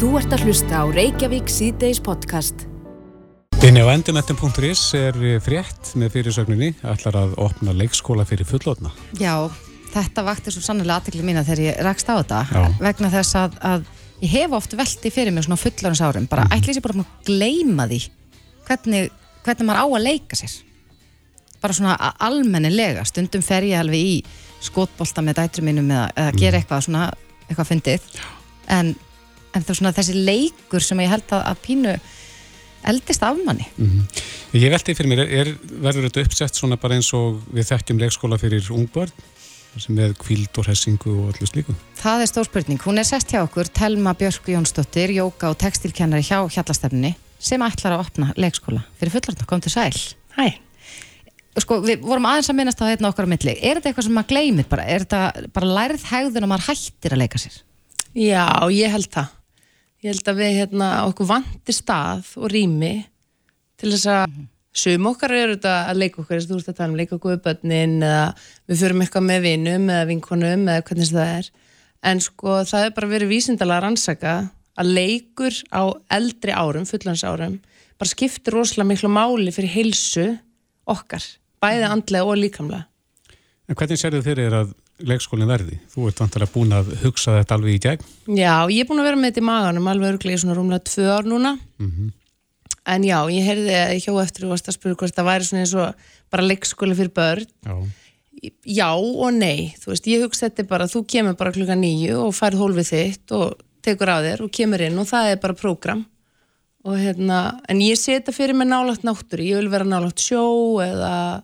Þú ert að hlusta á Reykjavík síðdeis podcast. Inni á endimettin.is er frétt með fyrirsögninni ætlar að opna leikskóla fyrir fullotna. Já, þetta vakti svo sannlega aðtekli mína þegar ég rakst á þetta Já. vegna þess að, að ég hef oft velti fyrir mig svona fullarins árum bara Mhm. ætli sér bara að gleyma því hvernig, hvernig maður á að leika sér bara svona almennilega stundum fer ég alveg í skotbolta með dætrum mínum eða, eða gera Mhm. eitthvað svona eitthvað fyndið en, en er svona þessi leikur sem ég held að, að pínu eldist af manni Ég velti fyrir mér, er, verður þetta uppsett svona bara eins og við þekkjum leikskóla fyrir ungbörn sem með kvíld og hessingu og allir slíku? Það er stór spurning. Hún er sest hjá okkur, Telma Björk Jónsdóttir, jóka og textilkennari hjá Hjallastefni sem ætlar að opna leikskóla fyrir fullorðna. Kom til sæl. Hæ. Sko, við vorum aðeins að minnast á þetta okkar á milli. Er þetta eitthvað sem maður gleymir bara? Er þetta bara lærið hegðun og maður hættir að leika sér? Já, ég held það. Ég held að við hérna okkur vanti stað og rými til þess að sum okkar eru þetta að leika að þú ert að tala um leika okkur við börnin eða við förum eitthvað með vinum eða vinkonum eða hvernig það er. En sko það er bara verið vísindalega að rannsaka að leikur á eldri árum, fullansárum, bara skiptir rosalega miklu máli fyrir heilsu okkar, bæði andlega og líkamlega. En hvernig sérðu fyrir að leikskólinn verði? Þú ert vantilega búin að hugsa þetta alveg í gegn. Já, ég er búin að vera með þetta í maganum alveg örglega í svona rúmlega tvö ár núna en já, ég heyrði að hjá eftir og varst að spura hvort það væri svona eins og bara leikskóli fyrir börn Já. já og nei, þú veist, ég hugsa þetta bara þú kemur bara klukka nýju og færð hólfið þitt og tekur á þér og kemur inn og það er bara prógram og hérna, en ég sé þetta fyrir mig nálægt náttúru, ég vil vera nálægt sjó eða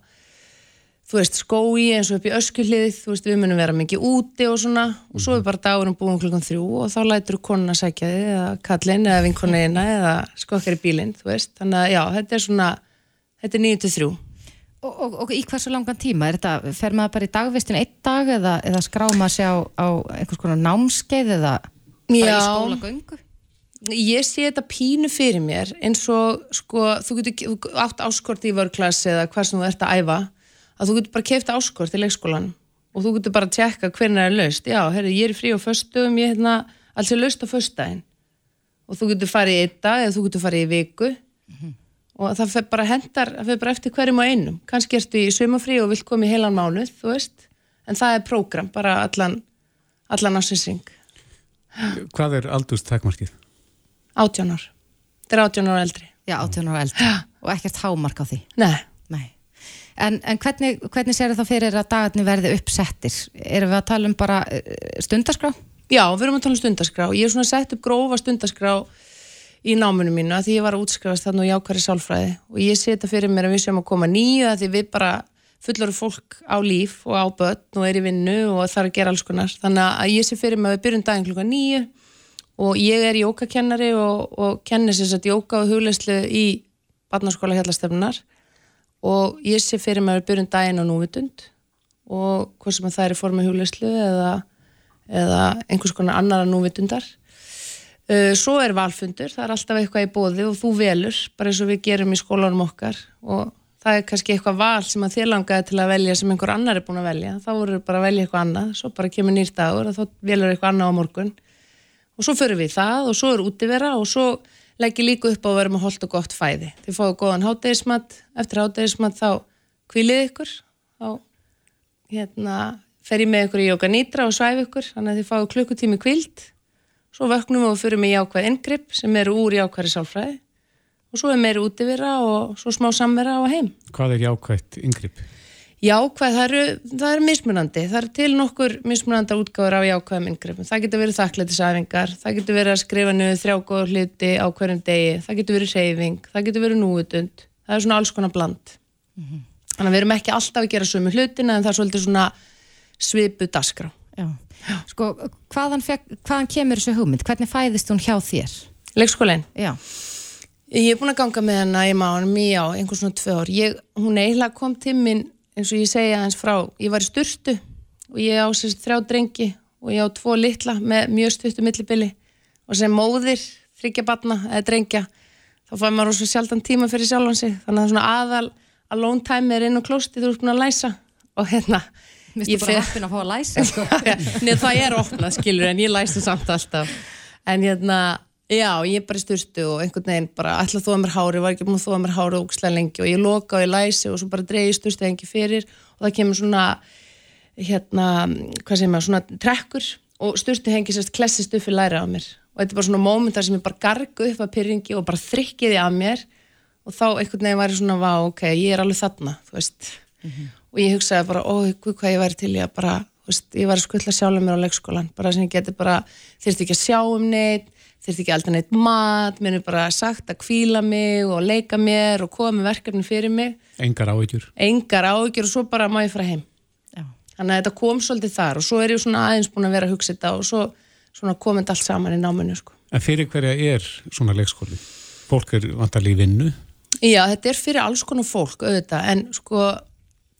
þú veist, skói eins og upp í öskuhlið þú veist, við munum vera mikið úti og svona og svo er bara dagurum búin klukkan þrjú og þá lætur konuna sækja þið eða kallinn eða vinkonina eða skokkar í bílinn, þú veist, þannig að já, þetta er svona þetta er 9-3 Og, og, og í hversu langan tíma? Er þetta, fer maður bara í dagvistin einn dag eða, eða skrá maður sér á, á einhvers konar námskeið eða bara í skólagöngu? ég sé þetta pínu fyrir mér eins og sko, þú getur átt áskort í vörklass eða hvað sem þú ert að æfa að þú getur bara keift áskort í leikskólan og þú getur bara að tjekka hvernig það er laust. Já, herri, ég er frí á föstum ég er hérna, alls er laust á föstudaginn. Og þú getur farið í einn dag eða þú getur farið í viku. Og það fer bara hendar, það fer bara eftir hverjum og einum. Kannski ertu í sumafrí og vilt koma í heilan mánuð, þú veist. En það er prógram, bara allan allan ásinsing, Hvað er aldurstakmarkið? 18 ár. Þetta er 18 ára eldri. Já, 18 ára eldri. Og ekkert hámark á því. Nei. En, en hvernig, hvernig sér það fyrir að dagarnir verði uppsettir? Erum við að tala um bara uh, stundaskrá? Já, við erum að tala um stundaskrá. Ég er svona sett upp grófa stundaskrá í námunum mínu að því ég var að útskrifast þarna og jákværi sálfræði og ég sé þetta fyrir mér að við séum að koma nýju að því við bara fullur fólk á líf og á börn og er í vinnu og þarf að gera alls konar. Þannig að ég sé fyrir mér að við byrjum daginn klukka nýju og ég er jókakennari og, og kennir sér satt jóka og hugleyslu í barnaskóla og ég sé fyrir mér að byrjum daginn á núvitund. Og hvað sem að það er í formi hugleyslu eða eða einhvers konar annara núvitundar. Uh, svo er valfundur, það er alltaf eitthvað í bóði og þú velur, bara eins og við gerum í skólanum okkar. Og það er kannski eitthvað val sem að þér langaði til að velja sem einhver annar er búin að velja, þá voru bara að velja eitthvað annað, svo bara kemur nýr dagur og þá velur eitthvað annað á morgun. Og svo förum við það og svo er útivera og svo legg ég líka upp á að vera með holt og gott fæði. Þið fáðu góðan hátegismat, eftir hátegismat þá kvílið ykkur, þá hérna, fer ég með ykkur í jóka nýtra og svæf ykkur, þannig að þið fáðu klukkutími kvild, svo vöknum og fyrir með jákvæð ingripp sem eru úr jákvæðri sálfræði og svo er meiri útivera og svo smá samvera og heim. Hvað er jákvætt yngripp? Jákvæð, það eru, það eru mismunandi, það eru til nokkur mismunandar útgáður af jákvæðum yngrippum. Það getur verið þakklætisæfingar, það getur verið að skrifa niður þrjá góða hluti á hverjum degi, það getur verið reyfing, það getur verið núutund, það er svona alls konar bland. Þannig að við erum ekki alltaf að gera sömu hlutina en það er svolítið svona svipu dasgrá. Já. Sko, hvaðan, fekk, hvaðan kemur þessu hugmynd? Hvernig fæðist hún hjá þér? Leikskólinn. Já. Ég er búin að ganga með hana eins og ég segja hans frá. Ég var í sturtu og ég á sérst þrjá drengi og ég á tvo litla með mjög stuttu millibili og sem móðir þryggja batna eða drengja þá fær maður svo sjaldan tíma fyrir sjálfan sig þannig að svona aðal alone time er inn á klósti þú ert búin að læsa og hérna Vistu Ég bara heppin að fá að læsa sko. Nei, það er opnað, skilur, en ég læsi samt alltaf. En hérna, Já, ég bara styrstu og einhvern veginn bara ætla að þóða mér hári, var ekki búin að þóða mér hári ógislega lengi og ég loka og ég læsi og svo bara dreigi styrstu hengi fyrir og það kemur svona hérna, hvað segir maður, svona trekkur og styrstu hengi sérst klessist upp fyrir læra á mér. Og þetta er bara svona mómentar sem ég bara gargu upp að pyrringi og bara þrykkiði að mér og þá einhvern veginn var ég svona, vá, ok, ég er alveg þarna, þú veist. Og ég hugsaði bara, ó, hvað ég væri til ég að bara, þú veist, ég var að skuttla sjálf mér á leikskólan, bara sem ég geti bara þyrfti ekki að sjá um neitt þurfti ekki alltaf neitt mat, mér er bara sagt að kvíla mig og leika mér og koma með verkefni fyrir mig Engar áhyggjur. engar áhyggjur og svo bara má ég fara heim Já. þannig að þetta kom svolítið þar og svo er ég svona aðeins búin að vera að hugsa þetta og svo svona komið allt saman í náminu sko. En fyrir hverja er svona leikskóli? Fólk er vantarlega í vinnu. Já, þetta er fyrir alls konar fólk auðvitað, en sko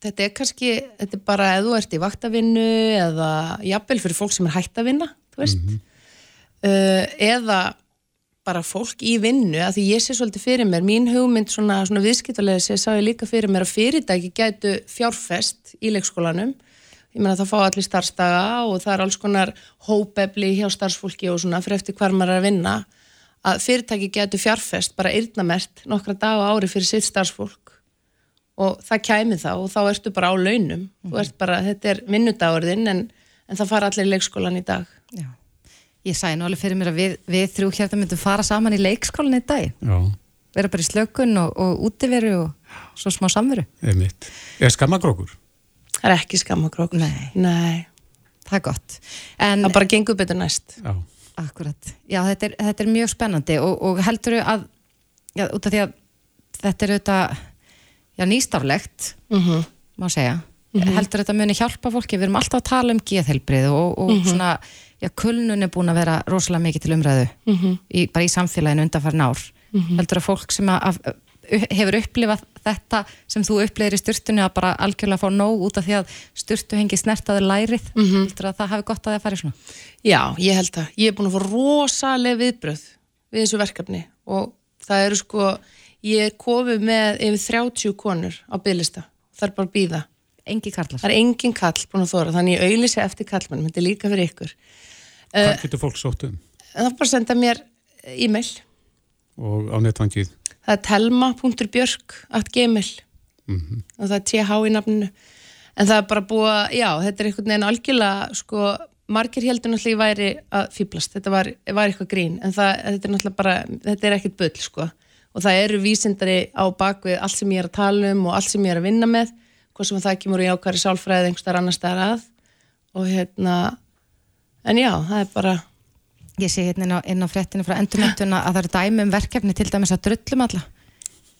þetta er kannski, þetta er bara ef þú ert í vaktavinnu eða jafnvel fyrir fólk sem er hægt að vinna, þú veist uh, eða bara fólk í vinnu, að því ég sé svolítið fyrir mér, mín hugmynd svona, svona viðskiptalega sé, sá ég líka fyrir mér að fyrirtæki gætu fjárfest í leikskólanum. Ég meina það fá allir starfstaga og það er alls konar hópefli hjá starfsfólki og svona fyrir eftir hvar maður er að vinna. Að fyrirtæki getur fjárfest bara yrnamert nokkra dag á ári fyrir sitt starfsfólk. Og það kæmi þá og þá ertu bara á launum. Þú ert bara, þetta er vinnudagurðin en, en það fara allir í leikskólan í dag. Já. Ég sæði nú alveg fyrir mér að við, við þrjú hérna myndum fara saman í leikskólan í dag Já, vera bara í slökun og, og útiveru og svo smá samveru. Er skammakrókur? það er ekki skammakrókur Nei. Nei. það er gott. En það bara gengur betur næst. Já. akkurat, já þetta er, þetta er mjög spennandi og, og heldur að já, út af því að þetta er auðvitað já, nýstaflegt mm má segja, heldur þetta muni hjálpa fólki, við erum alltaf að tala um geðhelbrið og, og svona, já, kulnun er búin að vera rosalega mikið til umræðu í, bara í samfélaginu undanfærin ár. Heldur að fólk sem að, að hefur upplifað þetta sem þú upplifir í styrtunni að bara algjörlega fá nóg út af því að styrtu hengi snertaður lærið. Heldur að það hafi gott að það fari svona? Já, ég held að ég er búin að fá rosalega viðbröð við þessu verkefni og það eru sko ég er komið með yfir 30 konur á bygglista, það er bara að býða engi karlar. Það er engin kall búin að þóra þannig ég auðlýsi eftir kallmannum, þetta er líka fyrir ykkur. Hvað getur fólk sótt um? það er bara að senda mér e-mail. Og á netvangið? það er telma.björk.gmail Mm og það er TH í nafninu. En það er bara búið að, já, þetta er einhvern veginn algjörlega, sko, margir heldur náttúrulega væri að fýblast, þetta var, var eitthvað grín, en það, þetta er náttúrulega bara þetta er ekkit bull, sko. Og það eru vísindari á bakvið allt sem ég er að tala um og allt sem ég er að vinna með hvað sem það kemur í ákværi sálfræði einhverstaðar annar staðar að og hérna en já, það er bara Ég sé hérna inn á, inn á fréttinu frá endurmöntuna að það eru dæmi um verkefni til dæmis að drullum alla.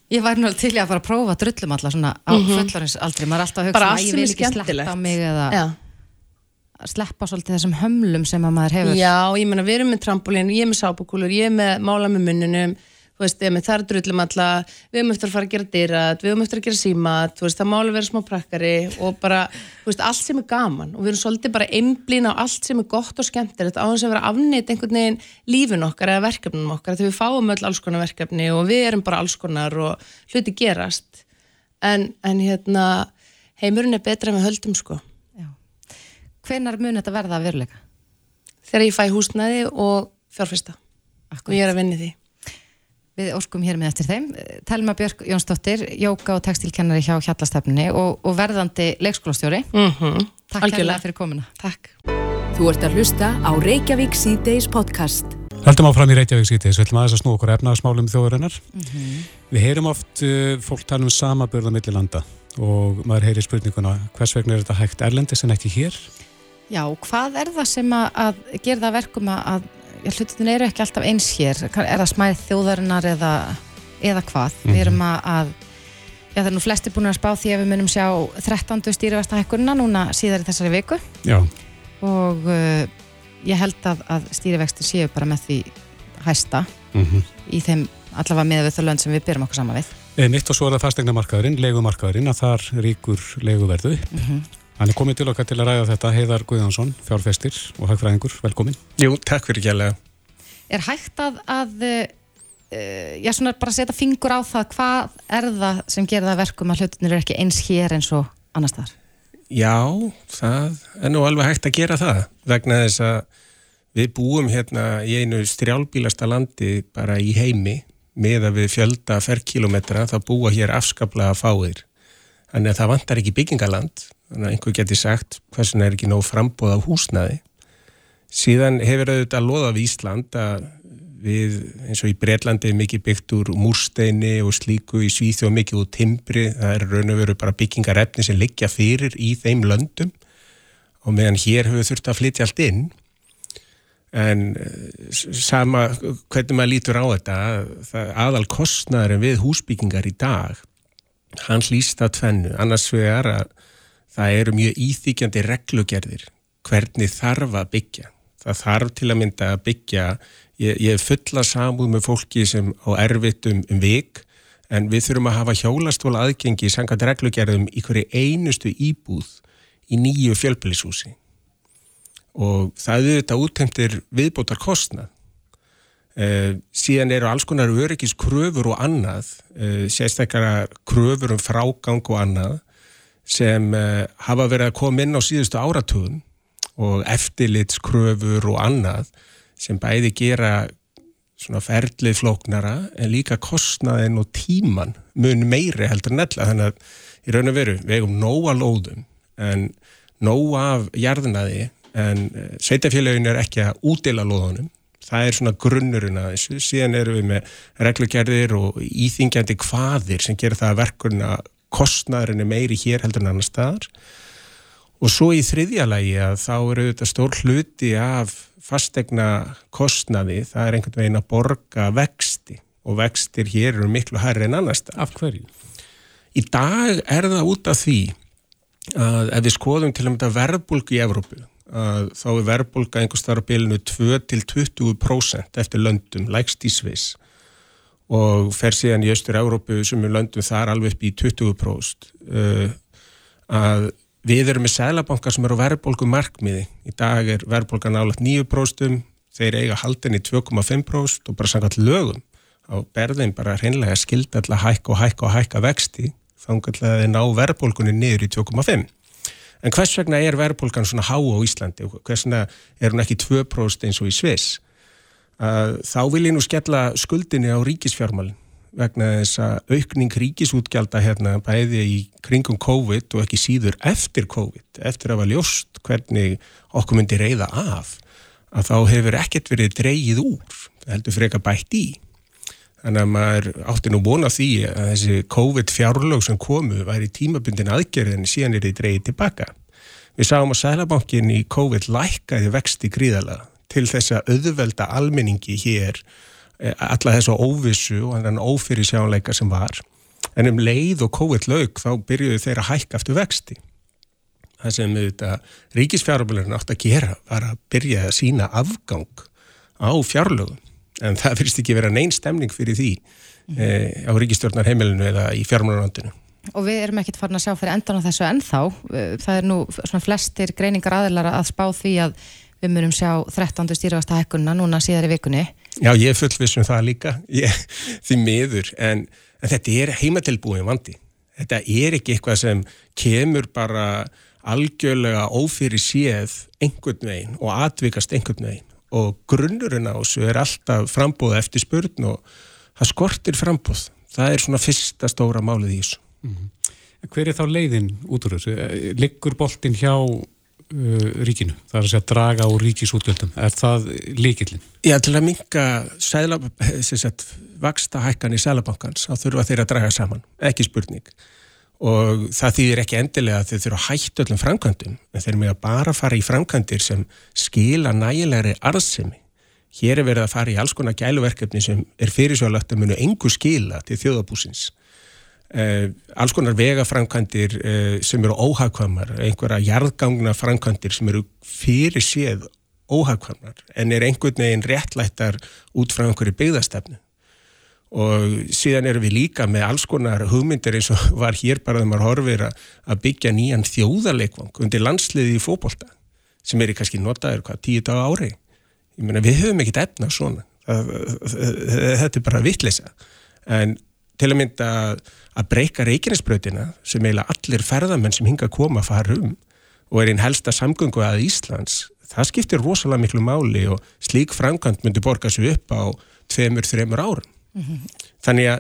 Ég væri nú til í að fara að prófa að drullum alla svona á mm fullorins aldrei. Maður er alltaf að hugsa um að ég vil ekki sleppa mig eða já, sleppa svolítið þessum hömlum sem að maður hefur. já ég meina við erum með trampolín, ég er með sápukúlur ég er með mála með munnunum þú veist, ég með þar drullum alla við höfum eftir að fara að gera dyrat, við höfum eftir að gera símat þú veist, það mála vera smá prakkari og bara, þú veist, allt sem er gaman og við erum svolítið bara einblín á allt sem er gott og skemmtilegt á þess að vera afnýtt einhvern veginn lífin okkar eða verkefnum okkar þegar við fáum öll alls konar verkefni og við erum bara alls konar og hluti gerast. En, en hérna heimurinn er betra en við höldum sko. Já. Hvenær mun þetta verða að veruleika? þegar ég fæ húsnæði og fjárfesta. Og ég er að vinni því Við óskum hér með eftir þeim. Telma Björk Jónsdóttir, jóka og textilkennari hjá Hjallastefnunni og, og verðandi leikskólastjóri. mm -hmm. Takk kærlega fyrir komuna. Takk Þú ert að hlusta á Reykjavík C-Days podcast. Höldum áfram í Reykjavík síðdeis, við ætlum aðeins að snú okkur efnaðasmálum þjóðurinnar. Mhm. Við heyrum oft uh, fólk tala um samaburða milli landa og maður heyri spurninguna hvers vegna er þetta hægt erlendis en ekki hér? Já, hvað er það sem að, að að verkum að, hlutin eru ekki alltaf eins hér? Er það smæð þjóðarinnar eða, eða hvað? Við erum að, að já, það er nú flesti búin að spá því að við munum sjá 13. stýrivesta hækkunna núna síðar í þessari viku Já, og uh, ég held að, að stýrivexti séu bara með því hæsta mm í þeim allavega með þau lönd sem við byrjum okkur saman við. mitt og svo er það fastegnamarkaðurinn, leigumarkaðurinn, að þar ríkur leiguverðu. Mm Hann er komið til okkar til að ræða þetta Heiðar Guðjónsson, fjárfestir og hagfræðingur, velkomin. Jú, takk fyrir kjærlega. Er hægt að, að uh, já, svona bara setja fingur á það hvað er það sem gerir það að verkum að hlutinir eru ekki eins hér eins og annars þar? Já, það er nú alveg hægt að gera það vegna þess að við búum hérna í einu strjálbílasta landi bara í heimi með að við fjölda ferrkilometra þá búa hér afskaplega fáir þannig að það vantar ekki byggingaland þannig að einhver geti sagt hversin er ekki nóg frambóð af húsnaði síðan hefur auðvitað loða við Ísland að við eins og í Breitlandi mikið byggt úr múrsteini og slíku í Svíþjóð mikið úr timbri. Það er raun og veru bara byggingarefni sem liggja fyrir í þeim löndum. Og meðan hér hefur þurft að flytja allt inn. En eh, sama hvernig maður lítur á þetta aðal kostnæður við húsbyggingar í dag hann hlýst að tvennu. Annars vegar að það eru mjög íþykjandi reglugerðir hvernig þarf að byggja. Það þarf til að mynda að byggja ég, ég fulla samúð með fólki sem á erfitt um, vik en við þurfum að hafa hjólastóla aðgengi sangat reglugerðum í hverju einustu íbúð í nýju fjölbillishúsi og það er þetta úttemtir viðbótar kostnað eh, síðan eru alls konar öryggis kröfur og annað eh, sérstaklega kröfur um frágang og annað sem eh, hafa verið að koma inn á síðustu áratugum og eftirlitskröfur og annað sem bæði gera svona ferlið flóknara en líka kostnaðin og tíman mun meiri heldur nella þannig að í raun og veru við hefum nóga lóðum en nóga af jarðnaði en eh, sveitafélagin er ekki að útila lóðunum. Það er svona grunnurinn að þessu. Síðan eru við með reglugerðir og íþingjandi hvaðir sem gerir það verkurna kostnaðurinn er meiri hér heldur en annar staðar Og svo í þriðja lagi að þá eru þetta stór hluti af fastegna kostnaði, það er einhvern veginn að borga vexti og vextir hér eru miklu hærri en annars. Af hverju? Í dag er það út af því að ef við skoðum til að mynda verðbólgu í Evrópu, þá er verðbólga einhvers þar á bilinu 2-20% eftir löndum, lægst í Sviss og fer síðan í Östur-Európu sem er löndum þar alveg upp í 20% að Við erum með sælabankar sem eru verðbólgu markmiði. Í dag er verðbólgan álagt 9%, þeir eiga haldinni 2,5% og bara sangat lögum á berðin bara hreinlega skilda alltaf hækka og hækka og hækka vexti kannski að þeir ná verðbólgunni niður í 2,5. En hvers vegna er verðbólgan svona há á Íslandi og hvers vegna er hún ekki 2% eins og í Sviss? Þá vil ég nú skella skuldinni á ríkisfjármálinn vegna þess að aukning ríkisútgjálta hérna bæði í kringum COVID og ekki síður eftir COVID, eftir að var ljóst hvernig okkur myndi reyða af, að þá hefur ekkert verið dreyið úr, það heldur freka bætt í. Þannig að maður átti nú að því að þessi COVID fjárlög sem komu væri tímabundin aðgerðin síðan er þið dreyið tilbaka. Við sáum að Sælabankin í COVID lækkaði vexti gríðala til þess að auðvelda almenningi hér Eh, alla þessu óvissu og þannig ófyrir sjánleika sem var. En um leið og COVID laug þá byrjuðu þeir að hækka eftir vexti. Það sem ríkisfjárlöfurinn átt að gera var að byrja að sína afgang á fjárlögum. En það fyrst ekki vera neyn stemning fyrir því mm. e, á ríkistjórnar heimilinu eða í fjármjörnarlandinu Og við erum ekkert farin að sjá fyrir endan á þessu ennþá. Eh, það er nú svona flestir greiningar aðlar að spá því að við myndum sjá 13. stýrivasta hekkunna núna síðar í vikunni Já, ég er fullvissum það líka, ég, því miður, en, en þetta er heimatilbúin vandi. Þetta er ekki eitthvað sem kemur bara algjörlega ófyrir séð einhvern veginn og atvikast einhvern veginn og grunnurinn á þessu er alltaf frambóð eftir spurn og það skortir frambóð. Það er svona fyrsta stóra málið í þessu. Mm -hmm. Hver er þá leiðin út úr þessu? Liggur boltin hjá uh, ríkinu, það er að segja draga á ríkisútgjöldum, er það líkillin? Já, til að minga vaksta hækkan í Sælabankans, þá þurfa þeir að draga saman ekki spurning og það þýðir ekki endilega að þeir þurfa að hætta öllum framkvæmdum, en þeir með að bara fara í framkvæmdir sem skila nægilegri arðsemi. Hér er verið að fara í alls konar gæluverkefni sem er fyrirsjóðalagt að munu engu skila til þjóðabúsins Uh, alls konar vegafrankandir uh, eh, sem eru óhagkvamar, einhverja jarðgangna frankandir sem eru fyrir séð óhagkvamar en er einhvern veginn réttlættar út frá einhverju byggðastefnu. Og síðan erum við líka með alls konar hugmyndir eins og var hér bara þegar maður horfir að byggja nýjan þjóðarleikvang undir landsliði í fókbólta sem er í kannski notaður hvað tíu dag ári. Ég meina við höfum ekkit efna svona. Þetta er bara vittlisa en til að mynda að breyka reikinnesbröðina sem eiginlega allir ferðamenn sem hinga að koma fara um og er einn helsta samgöngu að Íslands það skiptir rosalega miklu máli og slík framkvæmt myndi borga sig upp á tveimur, þreimur árum. Mm -hmm. Þannig að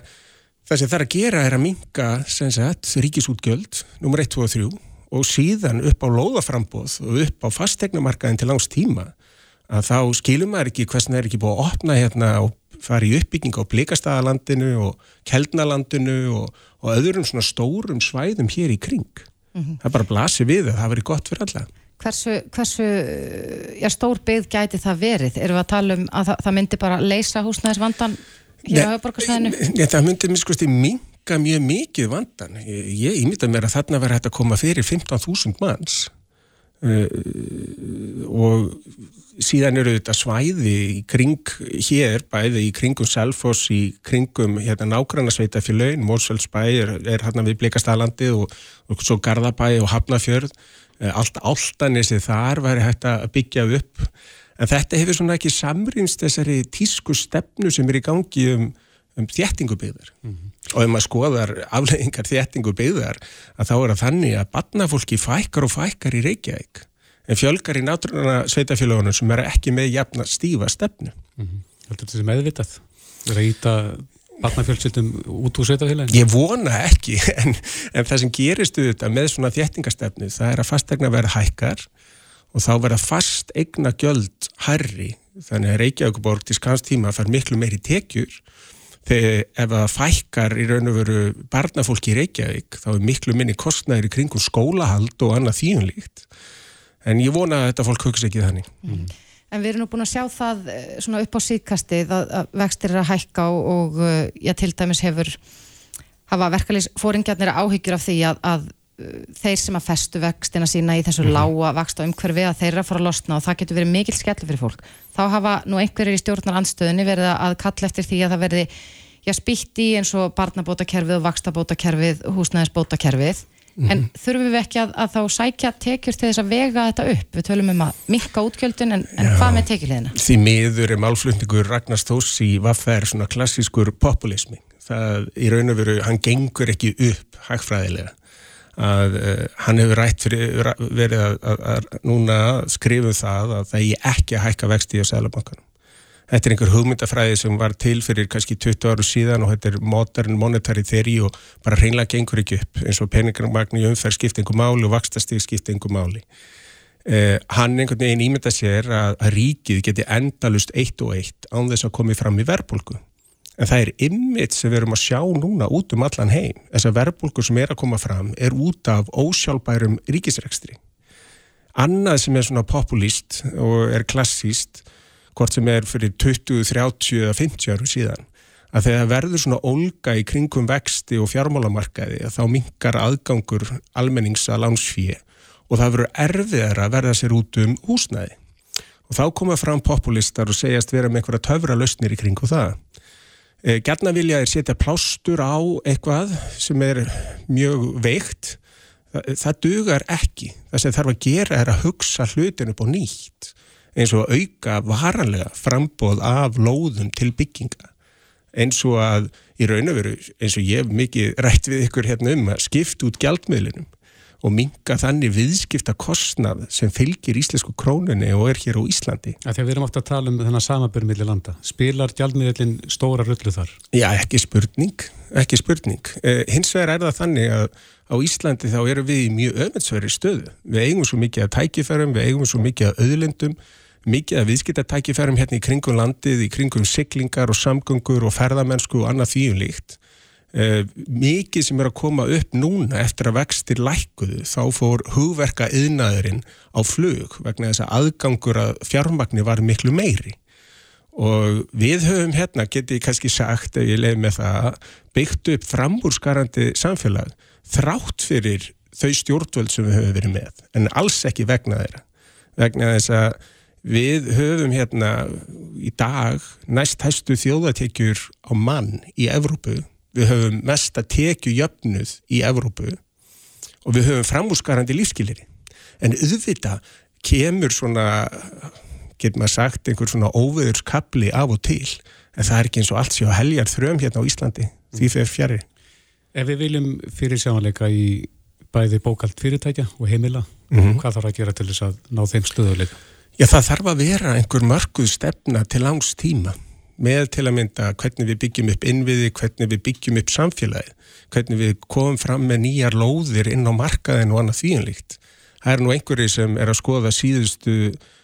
það sem það er að gera er að minga ríkisútgjöld, nummer 1, 2 og 3 og síðan upp á lóðaframbóð og upp á fastegnamarkaðin til langs tíma að þá skilum maður ekki hversin það er ekki búið að opna hérna og fara í uppbygging á Blíkastadalandinu og Keldnalandinu og, og öðrum svona stórum svæðum hér í kring. Mm -hmm. Það bara blasir við að það veri gott fyrir alla. Hversu, hversu já, stór byggð gæti það verið? Erum við að tala um að það, það myndi bara leysa húsnæðisvandan hér á höfuborgarsvæðinu? Nei, það myndi miskusti minga mjög mikið vandan. Ég ímynda mér að þarna verði hægt að koma fyrir 15.000 manns uh, og síðan eru þetta svæði í kring hér, bæði í kringum Selfoss, í kringum hérna nákvæmna sveitafélögin, Mórsfjöldsbæ er, er hérna við Blikastalandi og, og svo Garðabæ og Hafnafjörð eh, allt áltanissi þar væri hægt að byggja upp. En þetta hefur svona ekki samrýnst þessari tísku stefnu sem er í gangi um, um þéttingubeyðar mm -hmm. og ef maður skoðar afleggingar þéttingubeyðar að þá er það þannig að barnafólki fækkar og fækkar í Reykjavík en fjölgar í náttúrulega sveitafélagunum sem er ekki með jafna stífa stefnu. Mm -hmm. Þetta meðvitað? Er að íta barnafjölsildum út úr sveitafélaginu? Ég vona ekki, en, en það sem gerist auðvitað með svona þéttingastefnu það er að fastegna verða hækkar og þá verða fast egna gjöld herri, þannig að Reykjavíkuborg til skanstíma far miklu meiri tekjur þegar ef það fækkar í raun og veru barnafólki í Reykjavík þá er miklu minni kostnæri kringum skólahald og annað þýjunlíkt en ég vona að þetta fólk hugsa ekki þannig mm. En við erum nú búin að sjá það eh, svona upp á síðkastið að, að vextir er að hækka og, og eh, já, til dæmis hefur hafa verkalýs fóringjarnir áhyggjur af því að, að eh, þeir sem að festu vextina sína í þessu mm. lága vaksta umhverfi að þeir eru að fara að losna og það getur verið mikil skellu fyrir fólk. Þá hafa nú einhverjir í stjórnar andstöðunni verið að kalla eftir því að það verði já, spýtt í eins og barnabótakerfið og vakstabótakerfið, húsnæðisbótakerfið Mm. En þurfum við ekki að, að þá sækja tekjur til þess að vega þetta upp? Við tölum um að mikka útgjöldun en, en hvað með tekjulegina? Því miður er málflutningur Ragnar Stórs í Vaffer svona klassískur populismi. Það í raun og veru, hann gengur ekki upp hægfræðilega. Að, uh, hann hefur rætt fyrir, verið að, að, að núna skrifum það að það er ekki að hækka vexti á Sælabankanum. Þetta er einhver hugmyndafræði sem var til fyrir kannski 20 áru síðan og þetta er modern monetary theory og bara hreinlega gengur ekki upp eins og peningarmagn í umferð skipt einhver máli og vakstastík skipt einhver máli. Eh, hann einhvern veginn ímynda sér að, að ríkið geti endalust eitt og eitt án þess að komi fram í verbulgu. En það er ymmit sem við erum að sjá núna út um allan heim. Þess að verbulgu sem er að koma fram er út af ósjálfbærum ríkisrekstri. Annað sem er svona populist og er klassíst hvort sem er fyrir 20, 30 eða 50 áru síðan að þegar verður svona olga í kringum vexti og fjármálamarkaði að þá mingar aðgangur almennings að lánsfíi og það verður erfiðar að verða sér út um húsnæði og þá koma fram populistar og segjast vera með einhverja töfra lausnir í kringu það. E, Gjarna vilja er setja plástur á eitthvað sem er mjög veikt, það, það dugar ekki. Það sem þarf að gera er að hugsa hlutin upp á nýtt eins og auka varanlega frambóð af lóðum til bygginga eins og að í raun og veru eins og ég hef mikið rætt við ykkur hérna um að skipta út gjaldmiðlunum og minga þannig viðskipta kostnað sem fylgir íslensku krónunni og er hér á Íslandi. Þegar við erum ofta að tala um þennan samabörn millir landa, spilar gjaldmiðlun stóra rullu þar? Já, ekki spurning, ekki spurning. Eh, hins vegar er það þannig að á Íslandi þá erum við í mjög öðvöldsveri stöðu. Við eigum svo mikið að tækifærum, við eigum svo mikið að auðlendum mikið að viðskiptartækifærum hérna í kringum landið, í kringum siglingar og samgöngur og ferðamennsku og annað þvíum líkt. Uh, mikið sem er að koma upp núna eftir að vextir lækuðu þá fór hugverka yðnaðurinn á flug vegna þess að aðgangur að fjármagni var miklu meiri og við höfum hérna, geti ég kannski sagt ef ég leif með það, byggt upp frambúrskarandi samfélag þrátt fyrir þau stjórnvöld sem við höfum verið með en alls ekki vegna þeirra vegna þess að Við höfum hérna í dag næst hæstu þjóðatekjur á mann í Evrópu. Við höfum mesta tekju jöfnuð í Evrópu og við höfum framúsgarandi lífskilir. En auðvitað kemur svona, getur maður sagt, einhver svona óveðurskabli af og til. En það er ekki eins og allt séu að heljar þröm hérna á Íslandi. Því fyrir fjari. Ef við viljum fyrir sjáanleika í bæði bókald fyrirtækja og heimila, mm -hmm. hvað þarf að gera til þess að ná þeim stöðuleika? Já, það þarf að vera einhver mörguð stefna til langs tíma með til að mynda hvernig við byggjum upp innviði, hvernig við byggjum upp samfélagið, hvernig við komum fram með nýjar lóðir inn á markaðin og annað þvíanlíkt. Það er nú einhverju sem er að skoða síðustu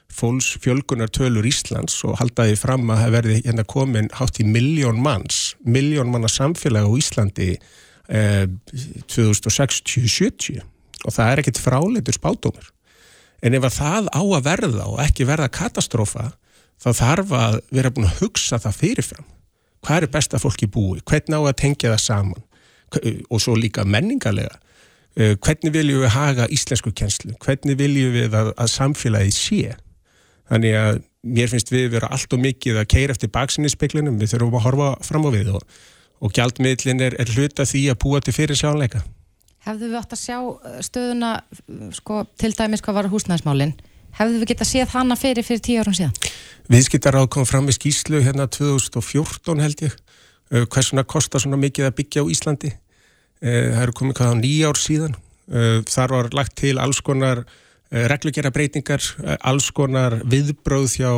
fólks fjölgunartölur Íslands og haldaði fram að það verði hérna komin hátt í miljón manns, miljón manna samfélag á Íslandi eh, 2060-70 og það er ekkit fráleitur spátumur. En ef að það á að verða og ekki verða katastrófa, þá þarf að vera búin að hugsa það fyrirfram. Hvað er besta fólki búi? Hvernig á að tengja það saman? Og svo líka menningarlega. Eh, hvernig viljum við haga íslensku kjenslu? Hvernig viljum við að, að samfélagið sé? Þannig að mér finnst við vera allt og mikið að keira eftir baksinni speklinum, við þurfum að horfa fram á við og, og gjaldmiðlin er, er hluta því að búa til fyrir sjálfleika. Hefðu við átt að sjá uh, stöðuna, uh, sko, til dæmis hvað var húsnæðismálinn, hefðu við gett að séð hana fyrir fyrir tíu árum síðan? Viðskiptaráð kom fram í skýslu hérna 2014 held ég, uh, hversuna kostar svona mikið að byggja á Íslandi, það eru komið hvað á nýjár síðan, þar var lagt til alls konar Eh, reglugjara breytingar, eh, alls konar viðbróð hjá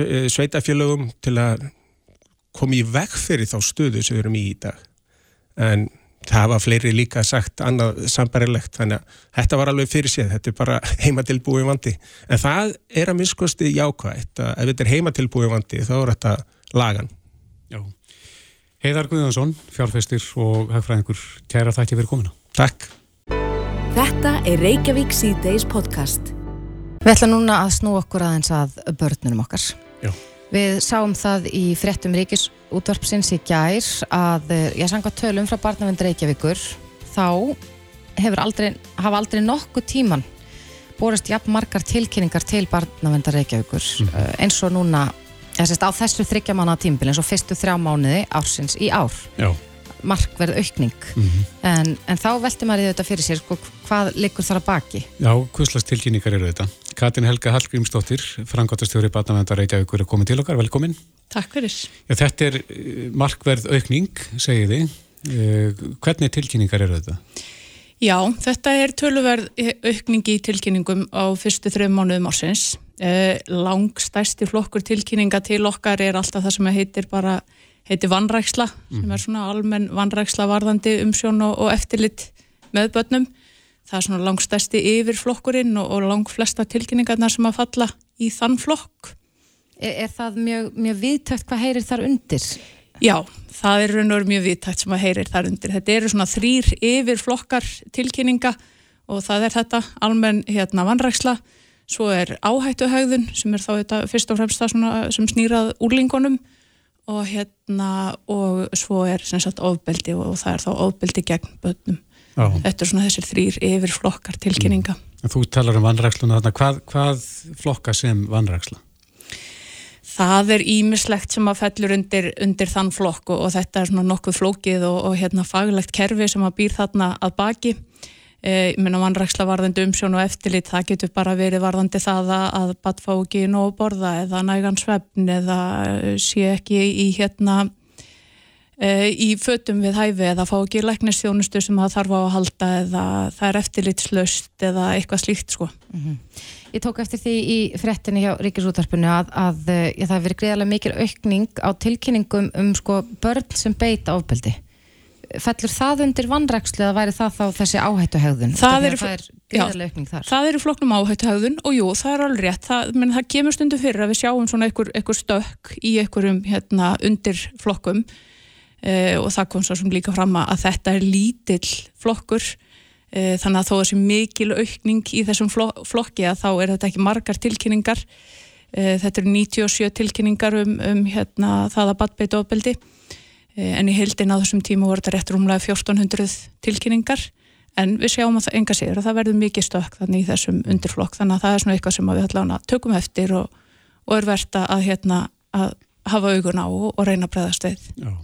eh, sveitafélögum til að koma í veg fyrir þá stöðu sem við erum í í dag. En það var fleiri líka sagt annað sambarilegt, þannig að þetta var alveg fyrir séð, þetta er bara heimatilbúið vandi. En það er að miskusti jákvægt að ef þetta er heimatilbúið vandi þá er þetta lagan. Já. Heiðar Guðjónsson, fjárfæstir og hagfræðingur, kæra þakki fyrir komina. Takk. Þetta er Reykjavík C-Days podcast. Við ætlum núna að snú okkur aðeins að börnunum okkar. Já. Við sáum það í frettum Ríkisútvarpsins í gær að, ég eh, sanga tölum frá barnavend Reykjavíkur, þá aldrei, hafa aldrei nokkuð tíman borist jafn margar tilkynningar til barnavendar Reykjavíkur mm. eins og núna, þess að á þessu þryggja mánu tímbil eins og fyrstu þrjá mánuði ársins í ár. Já markverð aukning mm -hmm. en, en þá velti maður í þetta fyrir sér sko, hvað likur þar að baki? Já, hvurslags tilkynningar eru þetta? Katin Helga Hallgrímsdóttir, frangotastjóri Batnavendar Reykjavíkur er komin til okkar, velkomin Takk fyrir Já, Þetta er eh, markverð aukning, segið þið eh, hvernig tilkynningar eru þetta? Já, þetta er töluverð aukning í tilkynningum á fyrstu þrjum mánuðum ársins eh, langstæsti flokkur tilkynninga til okkar er alltaf það sem heitir bara heiti Vanræksla mm. sem er svona almenn Vanræksla varðandi umsjón og, og eftirlit með börnum. Það er svona langstæsti yfir flokkurinn og, og lang flesta tilkynningarna sem að falla í þann flokk. Er, er það mjög, mjög viðtækt hvað heyrir þar undir? Já, það er raun og mjög viðtækt sem að heyrir þar undir. Þetta eru svona þrýr yfir flokkar tilkynninga og það er þetta almenn hérna Vanræksla svo er áhættuhægðun sem er þá þetta fyrst og fremst það sem snýrað úrlingunum og hérna og svo er sem sagt ofbeldi og það er þá ofbeldi gegn börnum Já. þetta er svona þessir þrýr yfir flokkar tilkynninga mm. Þú talar um vannræksluna þarna, hvað, hvað flokka sem vannræksla? Það er ímislegt sem að fellur undir, undir þann flokk og, og þetta er svona nokkuð flókið og, og hérna faglegt kerfi sem að býr þarna að baki. Eh, ég menna vannræksla varðandi umsjón og eftirlit það getur bara verið varðandi það að badd fá ekki nóg borða eða nægan svefn eða eh, sé ekki í hérna e, í fötum við hæfi eða fá ekki læknistjónustu sem það þarf á að halda eða það er eftirlitslaust eða eitthvað slíkt sko. Mm -hmm. Ég tók eftir því í frettinni hjá Ríkisútarpunni að, að ég, það hefur verið greiðarlega mikil aukning á tilkynningum um sko börn sem beita ofbeldi. Fellur það undir vannrækslu eða væri það þá þessi áhættuhegðun? Það eru er, er floknum áhættuhegðun og jú, það er alveg rétt. Það, menn, það kemur stundu fyrir að við sjáum svona einhver, stökk í einhverjum hérna, undir flokkum. eh, og það kom svo sem líka fram að þetta er lítill flokkur. Eh, þannig að þó þessi mikil aukning í þessum flokki að þá er þetta ekki margar tilkynningar. Eh, þetta eru 97 tilkynningar um, um hérna, það að badbeita ofbeldi. Eh, en í heildin á þessum tíma voru þetta rétt rúmlega 1400 tilkynningar. En við sjáum að það enga sér og það verður mikið stökk þannig í þessum undirflokk. Þannig að það er svona eitthvað sem við að tökum eftir og, og er verðt að, hérna, að hafa augun á og, og reyna að breyðast við. Já.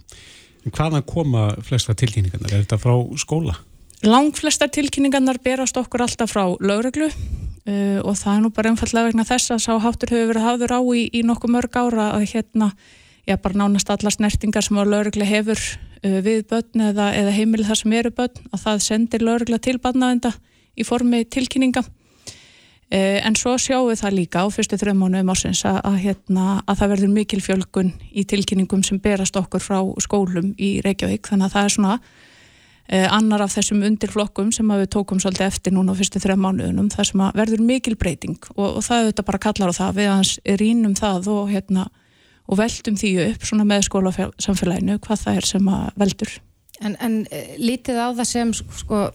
Hvaðan koma flesta tilkynningarnar? Er þetta frá skóla? Lang flesta tilkynningarnar berast okkur alltaf frá lögreglu uh, og það er nú bara einfallega vegna þess að sá háttur hefur verið hafður á í, í nokkuð mörg ára að hérna já, bara nánast alla snertingar sem á laurugli hefur uh, við börn eða, eða heimili þar sem eru börn og það sendir laurugla til barnavenda í formi tilkynninga Eh, en svo sjáum við það líka á fyrstu þrjum mánuðum ásins að, að, hérna, að það verður mikil fjölgun í tilkynningum sem berast okkur frá skólum í Reykjavík þannig að það er svona eh, annar af þessum undirflokkum sem við tókum svolítið eftir núna á fyrstu þrjum mánuðunum þar sem verður mikil breyting og, og það auðvitað bara kallar á það við hans rínum það og, hérna, og veldum því upp svona með skólasamfélaginu hvað það er sem veldur. En, en eh, lítið á það sem sko